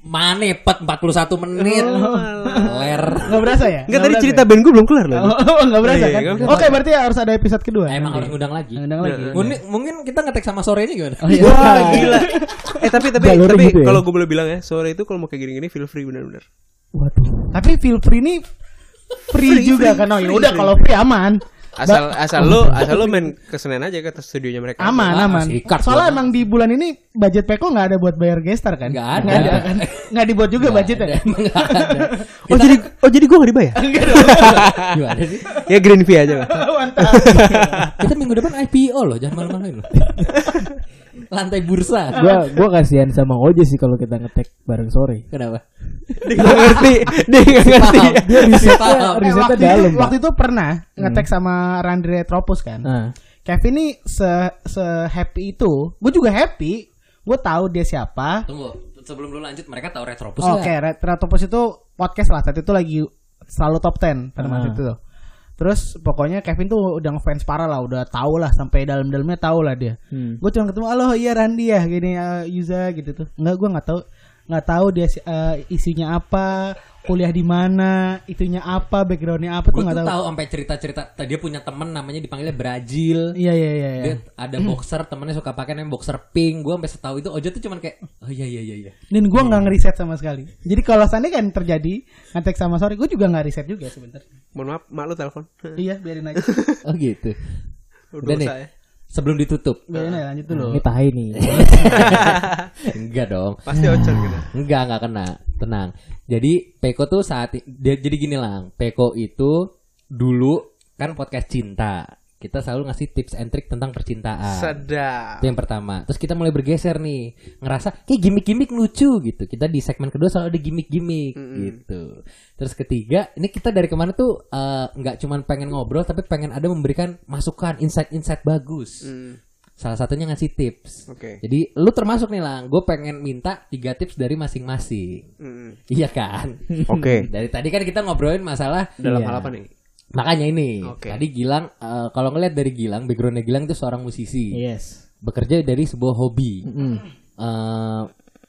Mana pet 41 menit. Ler. Nggak berasa ya? Enggak tadi cerita ya? band gue belum kelar loh Oh, nggak berasa Iya, kan? nggak Oke, berarti harus ada episode kedua. Emang nanti. harus ngundang lagi. Ngundang lagi. Mungkin, mungkin kita ngetek sama sorenya gimana? Oh, iya. Wah gila Eh tapi tapi Jalurnya tapi gitu ya? kalau gue boleh bilang ya Sore itu kalau mau kayak gini-gini feel free bener-bener Waduh. Tapi feel free ini free, juga kan? Oh ya udah kalau free aman. Asal asal lu asal lu main ke Senen aja ke studionya mereka Aman, Ah, aman. sikat Soalnya emang di bulan ini budget Peko nggak ada buat bayar gestar kan? Nggak ada. Nggak ada kan? Nggak dibuat juga budgetnya. Nggak ada. Oh jadi oh jadi gue gak dibayar Gimana sih? Ya green fee aja lah Mantap. Kita minggu depan IPO loh, jangan malu-maluin loh. Lantai bursa. Gua gua kasihan sama Oje sih kalau kita ngetek bareng sore. Kenapa? Dia gak ngerti Dia gak ngerti. Dia risetnya, Paham. Eh, risetnya waktu, dalam, waktu itu pernah ngetek sama Randri Retropus kan. Nah, Kevin nih se se happy itu, gue juga happy. Gue tahu dia siapa. Tunggu, sebelum lu lanjut mereka tahu Retropus Oke? Ret- Retropus itu podcast lah saat itu lagi selalu top 10 pada masa Ah. itu tuh. Terus pokoknya Kevin tuh udah ngefans parah lah, udah tahu lah sampai dalam-dalamnya tahu lah dia. hmm. Gue cuma ketemu, halo iya Randi ya, gini uh, Yuza gitu tuh. Enggak, gue nggak tahu nggak tahu dia eh, isinya apa, kuliah di mana, itunya apa, backgroundnya apa tuh Gue nggak tahu. tahu sampai cerita-cerita tadi dia punya temen namanya dipanggilnya Brazil. Iya iya iya. iya. Dia ada boxer temennya suka pakai namanya boxer pink. Gue sampai setahu itu Ojo tuh cuman kayak oh iya iya iya iya. Dan gue nggak ngeriset sama sekali. Jadi kalau seandainya kan terjadi ngetek sama sorry, gue juga nggak riset juga sebenarnya. Mohon maaf, mak lu telepon. iya, biarin aja. Oh gitu. Udah Udah nih. usah ya. Sebelum ditutup. biarin aja lanjut dulu. Ini tahi nih. Enggak dong. Pasti ocon gitu. Enggak, enggak kena. Tenang. Jadi Peko tuh saat jadi gini lang. Peko itu dulu kan podcast cinta. Kita selalu ngasih tips and trick tentang percintaan. Sedap. Itu yang pertama. Terus kita mulai bergeser nih, ngerasa kayak gimmick-gimmick lucu gitu. Kita di segmen kedua selalu ada gimmick-gimmick gitu. Terus ketiga, ini kita dari ke mana tuh eh, nggak cuman pengen ngobrol, tapi pengen ada memberikan masukan, insight-insight bagus. Hmm, Salah satunya ngasih tips. Oke. Jadi lu termasuk nih lang, gue pengen minta tiga tips dari masing-masing. Hmm. Iya kan? Oke. Dari tadi kan kita ngobrolin masalah Dalam Iya. hal apa nih? Makanya ini. Oke. Tadi Gilang, eh, kalau ngeliat dari Gilang, backgroundnya Gilang itu seorang musisi Yes. bekerja dari sebuah hobi Mm. Eh,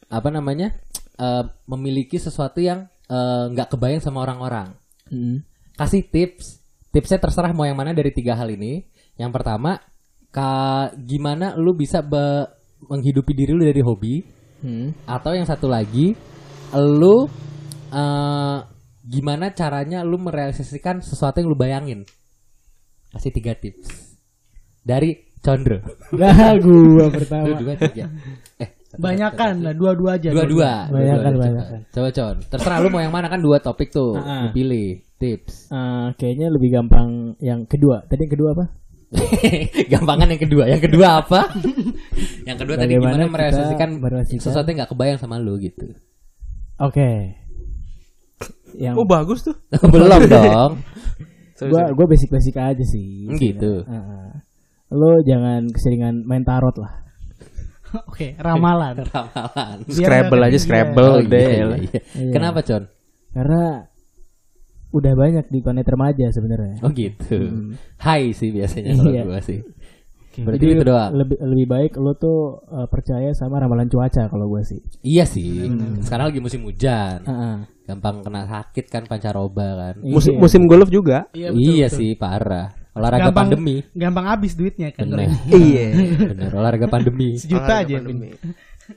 apa namanya Eh, memiliki sesuatu yang nggak kebayang sama orang-orang Mm. kasih tips tipsnya terserah mau yang mana dari tiga hal ini yang pertama ka gimana lu bisa be- menghidupi diri lu dari hobi Mm. atau yang satu lagi lu eh, gimana caranya lu merealisasikan sesuatu yang lu bayangin kasih tiga tips dari Condro Lah gua pertama. dua tiga eh satu, Banyakan lah, dua-dua aja. dua-dua Banyakan, Dua-dua, banyakan. coba con terserah lu mau yang mana kan dua topik tuh Ah, ah. lu pilih tips Eh, kayaknya lebih gampang yang kedua. Tadi yang kedua apa? gampangan yang kedua yang kedua apa yang kedua tadi Bagaimana gimana kita merealisasikan sesuatu yang nggak kebayang sama lu gitu Oke. Yang Oh bagus tuh. belum dong gua sorry. gua basic-basic aja sih. gitu Heeh. Lo jangan keseringan main tarot lah. Oke, ramalan. ramalan Biar Scrabble aja. Scrabble Oh, deh. iya, iya, iya. Iya. kenapa con Karena udah banyak di konet remaja sebenarnya. oh gitu Hai sih biasanya kalau Iya. gua sih berarti Jadi itu doang lebih lebih baik lo tuh uh, percaya sama ramalan cuaca kalau gua sih. iya sih sekarang lagi musim hujan Heeh. Gampang kena sakit kan pancaroba kan Musim, Iya. musim golf juga. Iya, iya betul, sih parah olahraga Gampang- pandemi Gampang habis duitnya kan. bener Iya. bener olahraga pandemi Sejuta aja. Pandemi.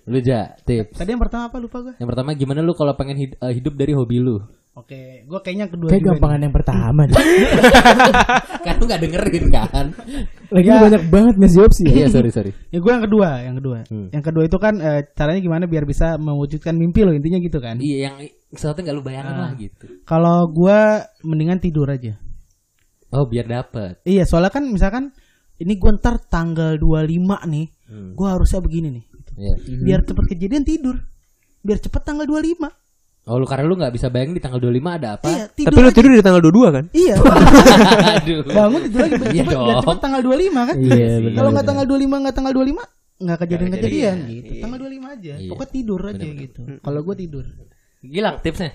lu ja tips Tadi yang pertama apa lupa gue? yang pertama gimana lu kalau pengen hid- eh, hidup dari hobi lu Oke, gue kayaknya yang kedua Kayak juga gampangan yang pertama deh. kan lu gak dengerin kan Lagi Ya. banyak banget ngasih opsi ya. iya sorry sorry. Ya gue yang kedua, yang kedua. Hmm. Yang kedua itu kan eh, caranya gimana biar bisa mewujudkan mimpi lo intinya gitu kan. iya yang sesuatu yang gak lu bayangin lah gitu Kalau gue mendingan tidur aja. oh biar dapet Iya, soalnya kan misalkan ini gue ntar tanggal 25 nih, Hmm. gue harusnya begini nih. Iya. Biar cepet kejadian tidur. Biar cepet tanggal 25. oh lu karena lu gak bisa bayangin di tanggal 25 ada apa Iya, tidur. Tapi lu aja. tidur di tanggal 22 kan? Iya, aduh bangun tidur lagi biar Iya cepet, biar cepet tanggal 25 kan. Iya, Kalau nggak benar. tanggal 25 nggak tanggal 25 nggak kejadian-kejadian kejadian. gitu. Tanggal 25 aja. Iya. Pokoknya tidur aja Bener-bener. gitu. Kalau gue tidur. Gilang tipsnya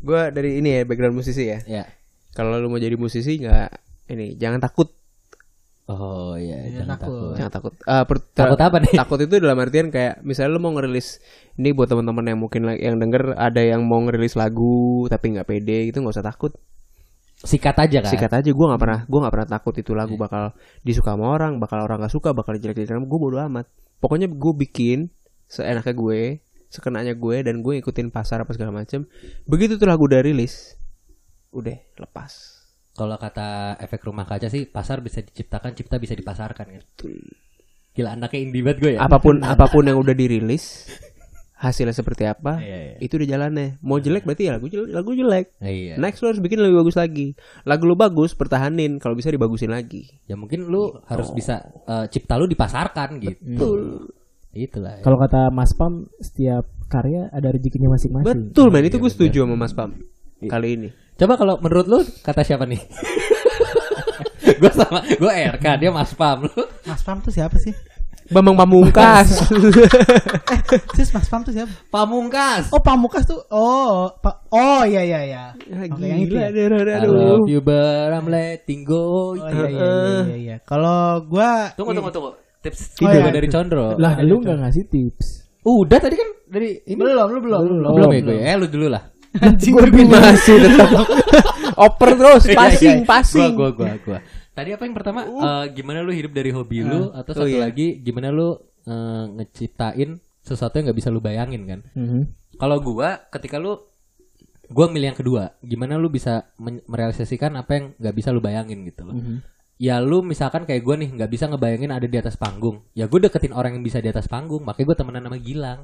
Gue dari ini ya background musisi ya. ya Kalau lu mau jadi musisi nggak ini jangan takut. oh iya Jangan jangan takut. takut Jangan takut. Eh, per- Takut apa nih? Takut itu dalam artian kayak misalnya lu mau ngerilis ini buat teman-teman yang mungkin lagi- yang denger ada yang mau ngerilis lagu tapi nggak pede gitu nggak usah takut. sikat aja kan Sikat aja gue nggak pernah gue nggak pernah takut itu lagu bakal disuka sama orang, bakal orang nggak suka, bakal dijelek-jelekin gue bodo amat. Pokoknya gue bikin seenaknya gue, sekenanya gue dan gue ikutin pasar apa segala macem. Begitu tuh lagu udah rilis, udah lepas. kalau kata efek rumah kaca sih pasar bisa diciptakan cipta bisa dipasarkan kan gila anaknya indie banget gue ya Apa pun apa pun yang udah dirilis, hasilnya seperti apa, Iya, iya. itu udah jalannya. Mau jelek berarti ya lagu jelek, lagu jelek. iya Next lo harus bikin lebih bagus lagi. Lagu lu bagus, pertahanin. Kalau bisa dibagusin lagi. ya mungkin lu harus bisa eh, cipta lu dipasarkan gitu itulah ya. Kalau kata Mas Pam, setiap karya ada rezekinya masing-masing. Betul, men. Itu gue setuju sama Mas Pam kali ini. coba kalau menurut lu kata siapa nih gue sama gue RK dia Mas Pam lu Mas Pam tuh siapa sih? Bambang Pamungkas. Sis Mas Pam tuh siapa? Pamungkas Oh Pamukas tuh. Oh, pa- oh iya iya iya. Oke, yang itu Gila, ya. aduh, aduh, I love you but I'm letting go Oh iya iya iya iya. iya. Kalau gua tunggu tunggu tunggu tips Oh, tidur iya. dari Condro Lah, lu nggak ngasih tips. udah tadi kan dari ini belum lu belum. Belum. Oh, belum ya gue eh lu dulu lah Anjing gini. Masih tetap oper terus, Iya, passing, iya. passing. Gua, gua, gua, gua. Tadi apa yang pertama? Eh, gimana lu hidup dari hobi lu? Atau Oh, satu iya. lagi, gimana lu eh, ngeciptain sesuatu yang nggak bisa lu bayangin kan? Mhm. Kalau gua, ketika lu, gua milih yang kedua. Gimana lu bisa merealisasikan apa yang nggak bisa lu bayangin gitu loh? Ya lu misalkan kayak gua nih nggak bisa ngebayangin ada di atas panggung. Ya gue deketin orang yang bisa di atas panggung. Makanya gue temenan sama Gilang.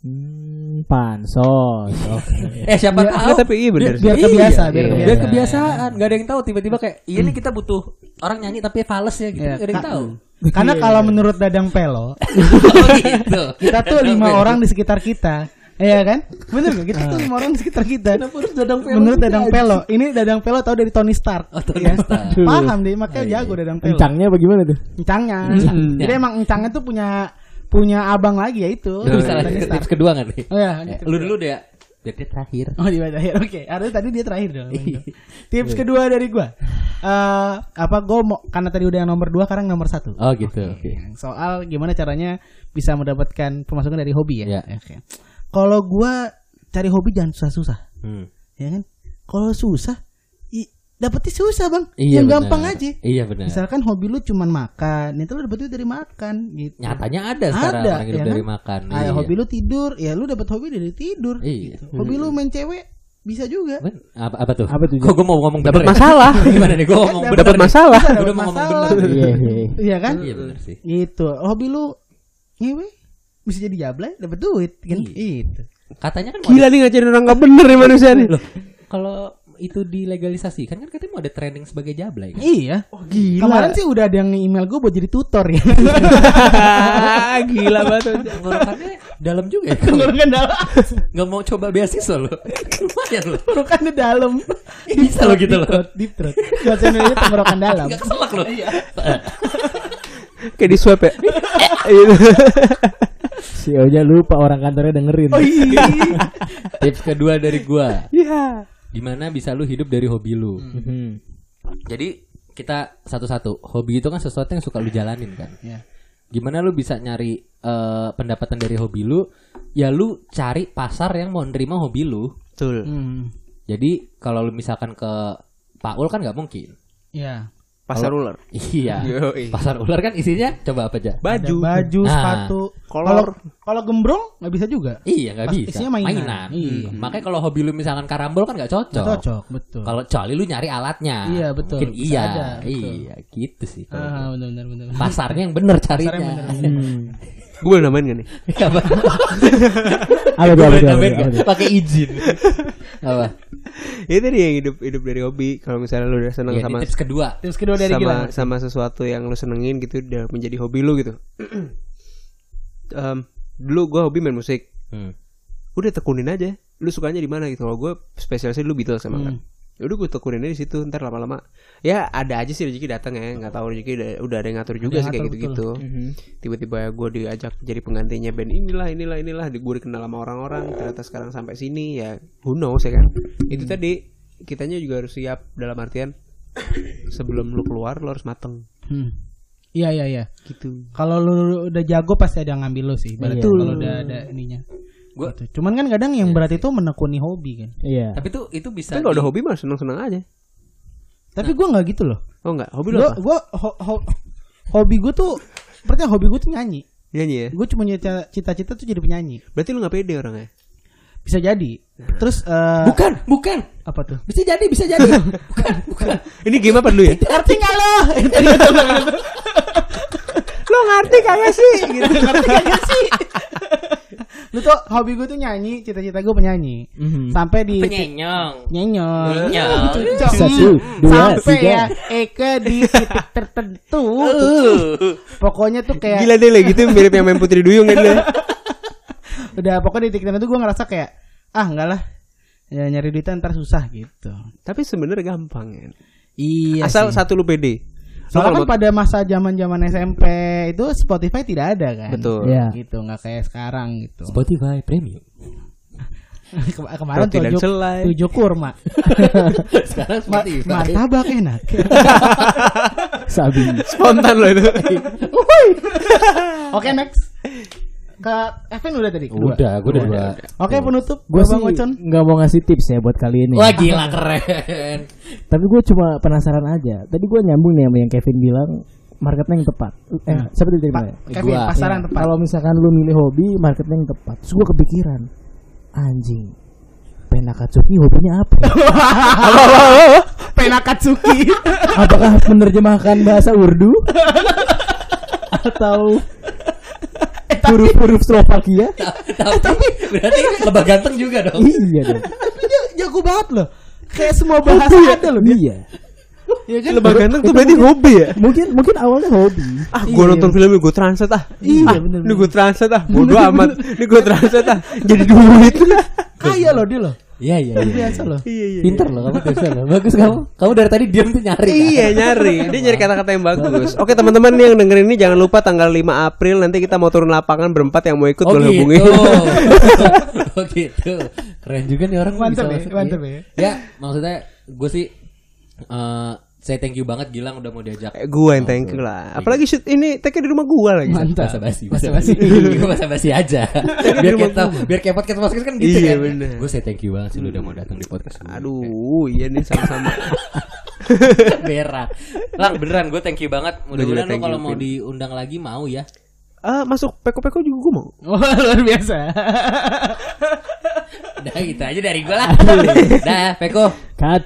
Hmm, pansos. Oke. Eh siapa Ya, tahu? tapi iya bener sih. biar kebiasa, biar Iya, biar kebiasaan. Gak ada yang tahu tiba-tiba kayak iya nih kita butuh orang nyanyi tapi fales ya gitu. Iya, Gak ada yang tahu. Karena kalau menurut Dadang Pelo, oh gitu. kita tuh lima orang di sekitar kita. Iya kan? Bener gak? Kita tuh lima orang sekitar kita. Menurut Dadang Pelo, ini Dadang Pelo tahu dari Tony Stark. Oh, Tony Iya. Stark. Paham deh, makanya jago Dadang Pelo. Encangnya bagaimana tuh? Encangnya. Encangnya. Jadi emang encangnya tuh punya punya abang lagi ya itu. Bisa lanjut tips kedua kan nih? Oh ya, Eh, Lu dulu deh ya. Biar dia terakhir. Oh di terakhir. Oke, harusnya tadi dia terakhir dong. Iya. Tips kedua dari gua. Eh apa gua mau karena tadi udah yang nomor dua sekarang nomor satu. Oh gitu. Oke. Soal gimana caranya bisa mendapatkan pemasukan dari hobi ya. Ya. Oke. Kalau gua cari hobi jangan susah-susah, Hmm. ya kan? Kalau susah, dapetnya susah bang. Iya, yang benar. gampang aja. Iya benar. Misalkan hobi lu cuman makan, itu lu dapet duit dari makan gitu. Nyatanya ada sekarang Ada, orang hidup ya dari kan? makan. Ah, Iya. hobi lu tidur, ya lu dapat hobi dari tidur. Iya. Gitu. Hobi lu main cewek bisa juga. Ben, apa, apa tuh? Apa tuh, Kok gue mau ngomong Dapat bener ya? masalah. Gimana nih gue ngomong bener Dapat masalah. Udah dapat mau ngomong masalah. bener. Iya, iya. Iya kan? Iya benar sih. Itu hobi lu ngewe bisa jadi jablay dapat duit kan? Iya. Itu. Katanya kan mau Gila nih ngajarin orang gak bener nih manusia nih. Loh, kalau itu dilegalisasi kan kan katanya mau ada training sebagai jablay kan? Iya. Oh, gila. Kemarin sih udah ada yang email gue buat jadi tutor ya. gila banget. Tenggorokannya dalam juga ya. Tenggorokan dalam. Nggak mau coba beasiswa lo. Lumayan lo. Tenggorokannya dalam. Bisa lo gitu lo. Deep throat, deep throat. Bahasa Indonesia tenggorokan dalam. Gak keselak lo. Kayak di swab ya. Si Oja lupa orang kantornya dengerin. Oh iya. Tips kedua dari gua. Iya. Gimana bisa lu hidup dari hobi lu? Mhm. Jadi kita satu-satu. Hobi itu kan sesuatu yang suka lu jalanin kan. Iya. Gimana lu bisa nyari eh, pendapatan dari hobi lu? Ya lu cari pasar yang mau nerima hobi lu. Betul. Hmm. Jadi kalau lu misalkan ke Paul kan nggak mungkin. Iya. Pasar ular. Iya. Yoi. Pasar ular kan isinya coba apa aja? Baju. Ada baju, Nah, sepatu. kolor. Kalau kalau gembrong nggak bisa juga. Iya nggak bisa. isinya mainan. Iya. Hmm. Makanya kalau hobi lu misalkan karambol kan nggak cocok. Nggak cocok, betul. Kalau kecuali lu nyari alatnya. Iya, betul. Mungkin Bisa iya. aja, betul. Iya gitu sih. Ah, benar benar benar. Pasarnya yang bener carinya. Pasarnya bener. Hmm. Gue boleh namain gak nih? Apa? Apa tuh, apa tuh, apa Nambahin tuh? Pakai izin. Apa? Itu dia yang hidup hidup dari hobi. Kalau misalnya lu udah seneng Iya, sama tips kedua. Tips kedua dari sama Gilang. sama sesuatu yang lu senengin gitu udah menjadi hobi lu gitu. Em, dulu gue hobi main musik. Hmm. Udah tekunin aja. Lu sukanya di mana gitu. Kalau gue spesialisnya dulu Beatles emang kan. Ya udah gue tekunin di situ. Ntar lama-lama ya ada aja sih rezeki datang ya. Nggak tahu rezeki udah, udah ada yang ngatur juga yang sih kayak gitu-gitu. Tiba-tiba gue diajak jadi penggantinya band inilah inilah inilah. Di gue dikenal sama orang-orang. Ternyata sekarang sampai sini ya who knows ya kan. Itu tadi kitanya juga harus siap dalam artian sebelum lu keluar lu harus mateng Hmm. Iya iya iya. gitu. Kalau lu udah jago pasti ada yang ngambil lu sih. Berarti Iya. kalau udah ada ininya. Gua- Gitu. Cuman kan kadang yang berat itu menekuni hobi kan. Iya. Tapi itu itu bisa. Kan kalau di- udah hobi mah seneng-seneng aja. Tapi gua nggak gitu loh. Oh enggak, hobi apa? gua ho- ho- hobi gua tuh pertama hobi gua tuh nyanyi. Nyanyi ya. Gue cuma nyita- cita-cita tuh jadi penyanyi. Berarti lu gak pede orangnya. Bisa jadi. Terus eh, Bukan, bukan. apa tuh? Bisa jadi, bisa jadi. bukan, bukan. Ini game apa dulu ya? Ngerti nggak lo? Lo ngerti kagak sih? Gitu. Ngerti kagak sih? Lu tuh hobi gue tuh nyanyi, cita-cita gue penyanyi. Sampai di Penyenyong. nyenyong. Satu, dua, Sampai tiga. ya Eke di titik tertentu. Pokoknya tuh kayak Gila deh lah gitu mirip yang main Putri Duyung lu. udah pokoknya di titik tertentu gue ngerasa kayak ah enggak lah. Ya nyari duitnya ntar susah gitu. Tapi sebenarnya gampang ya. Iya Asal sih. satu lu pede. Soalnya kalau kan pada masa zaman-zaman SMP itu Spotify tidak ada kan. Betul. Iya. Gitu nggak kayak sekarang gitu. Spotify Premium. Kem- kemarin Roti tujuh, selai. tujuh kurma. Sekarang Ma- Spotify. martabak enak. Sabi. Spontan lo itu. Oke next. Ke Evan udah tadi. kedua. Udah, gue udah dua. Oke penutup. Gue sih nggak mau ngasih tips ya buat kali ini. Wah gila keren. Tapi gue cuma penasaran aja. Tadi gue nyambung nih sama yang Kevin bilang marketnya yang tepat. Eh, siapa tadi bilang ya? Kevin Gua. pasaran Ya, tepat. Kalau misalkan lu milih hobi, marketnya yang tepat. Terus gue kepikiran, anjing, Penakatsuki hobinya apa? ya? Penakatsuki. Apakah menerjemahkan bahasa Urdu? Atau huruf-huruf Slovakia? Tapi berarti lebah ganteng juga dong. iya dong. Tapi dia jago banget loh. Kayak semua bahasa ada loh dia. Iya. Iya kan? Lebah ganteng tuh berarti hobi ya? Mungkin mungkin awalnya hobi. Ah, gue nonton filmnya gue translate ah. Iya, ah, bener, Ini gue translate ah. Bodoh amat. Ini gue translate ah. Jadi duit. Kaya loh dia loh. Iya iya. Luar iya. biasa loh. Iya iya. Pinter loh kamu tipsnya loh. Bagus kamu. Kamu dari tadi diam tuh nyari. kan? Iya nyari, dia nyari kata-kata yang bagus. Oke teman-teman yang dengerin ini jangan lupa tanggal 5 April nanti kita mau turun lapangan berempat yang mau ikut Oh boleh gitu. hubungi. oh gitu. Keren juga nih orang Mantep bisa ya, mantep iya. ya. Ya, maksudnya gue sih eh saya thank you banget Gilang udah mau diajak. Eh, Gua yang thank you lah. Apalagi shoot ini take di rumah gua lagi. Basa basi, basa Basa-basi. basi. Gue basa basi aja. biar kita biar kayak podcast podcast kan gitu Iya, kan. bener. Gue saya thank you banget sih lu udah mau datang di podcast gue. Aduh, iya nih sama-sama. berak. Lang beneran gue thank you banget. Mudah-mudahan lu thank kalau mau diundang lagi mau ya. Ah, masuk peko-peko juga gua mau. Wah luar biasa. Udah gitu aja dari gue lah. Dah, Peko. Cut.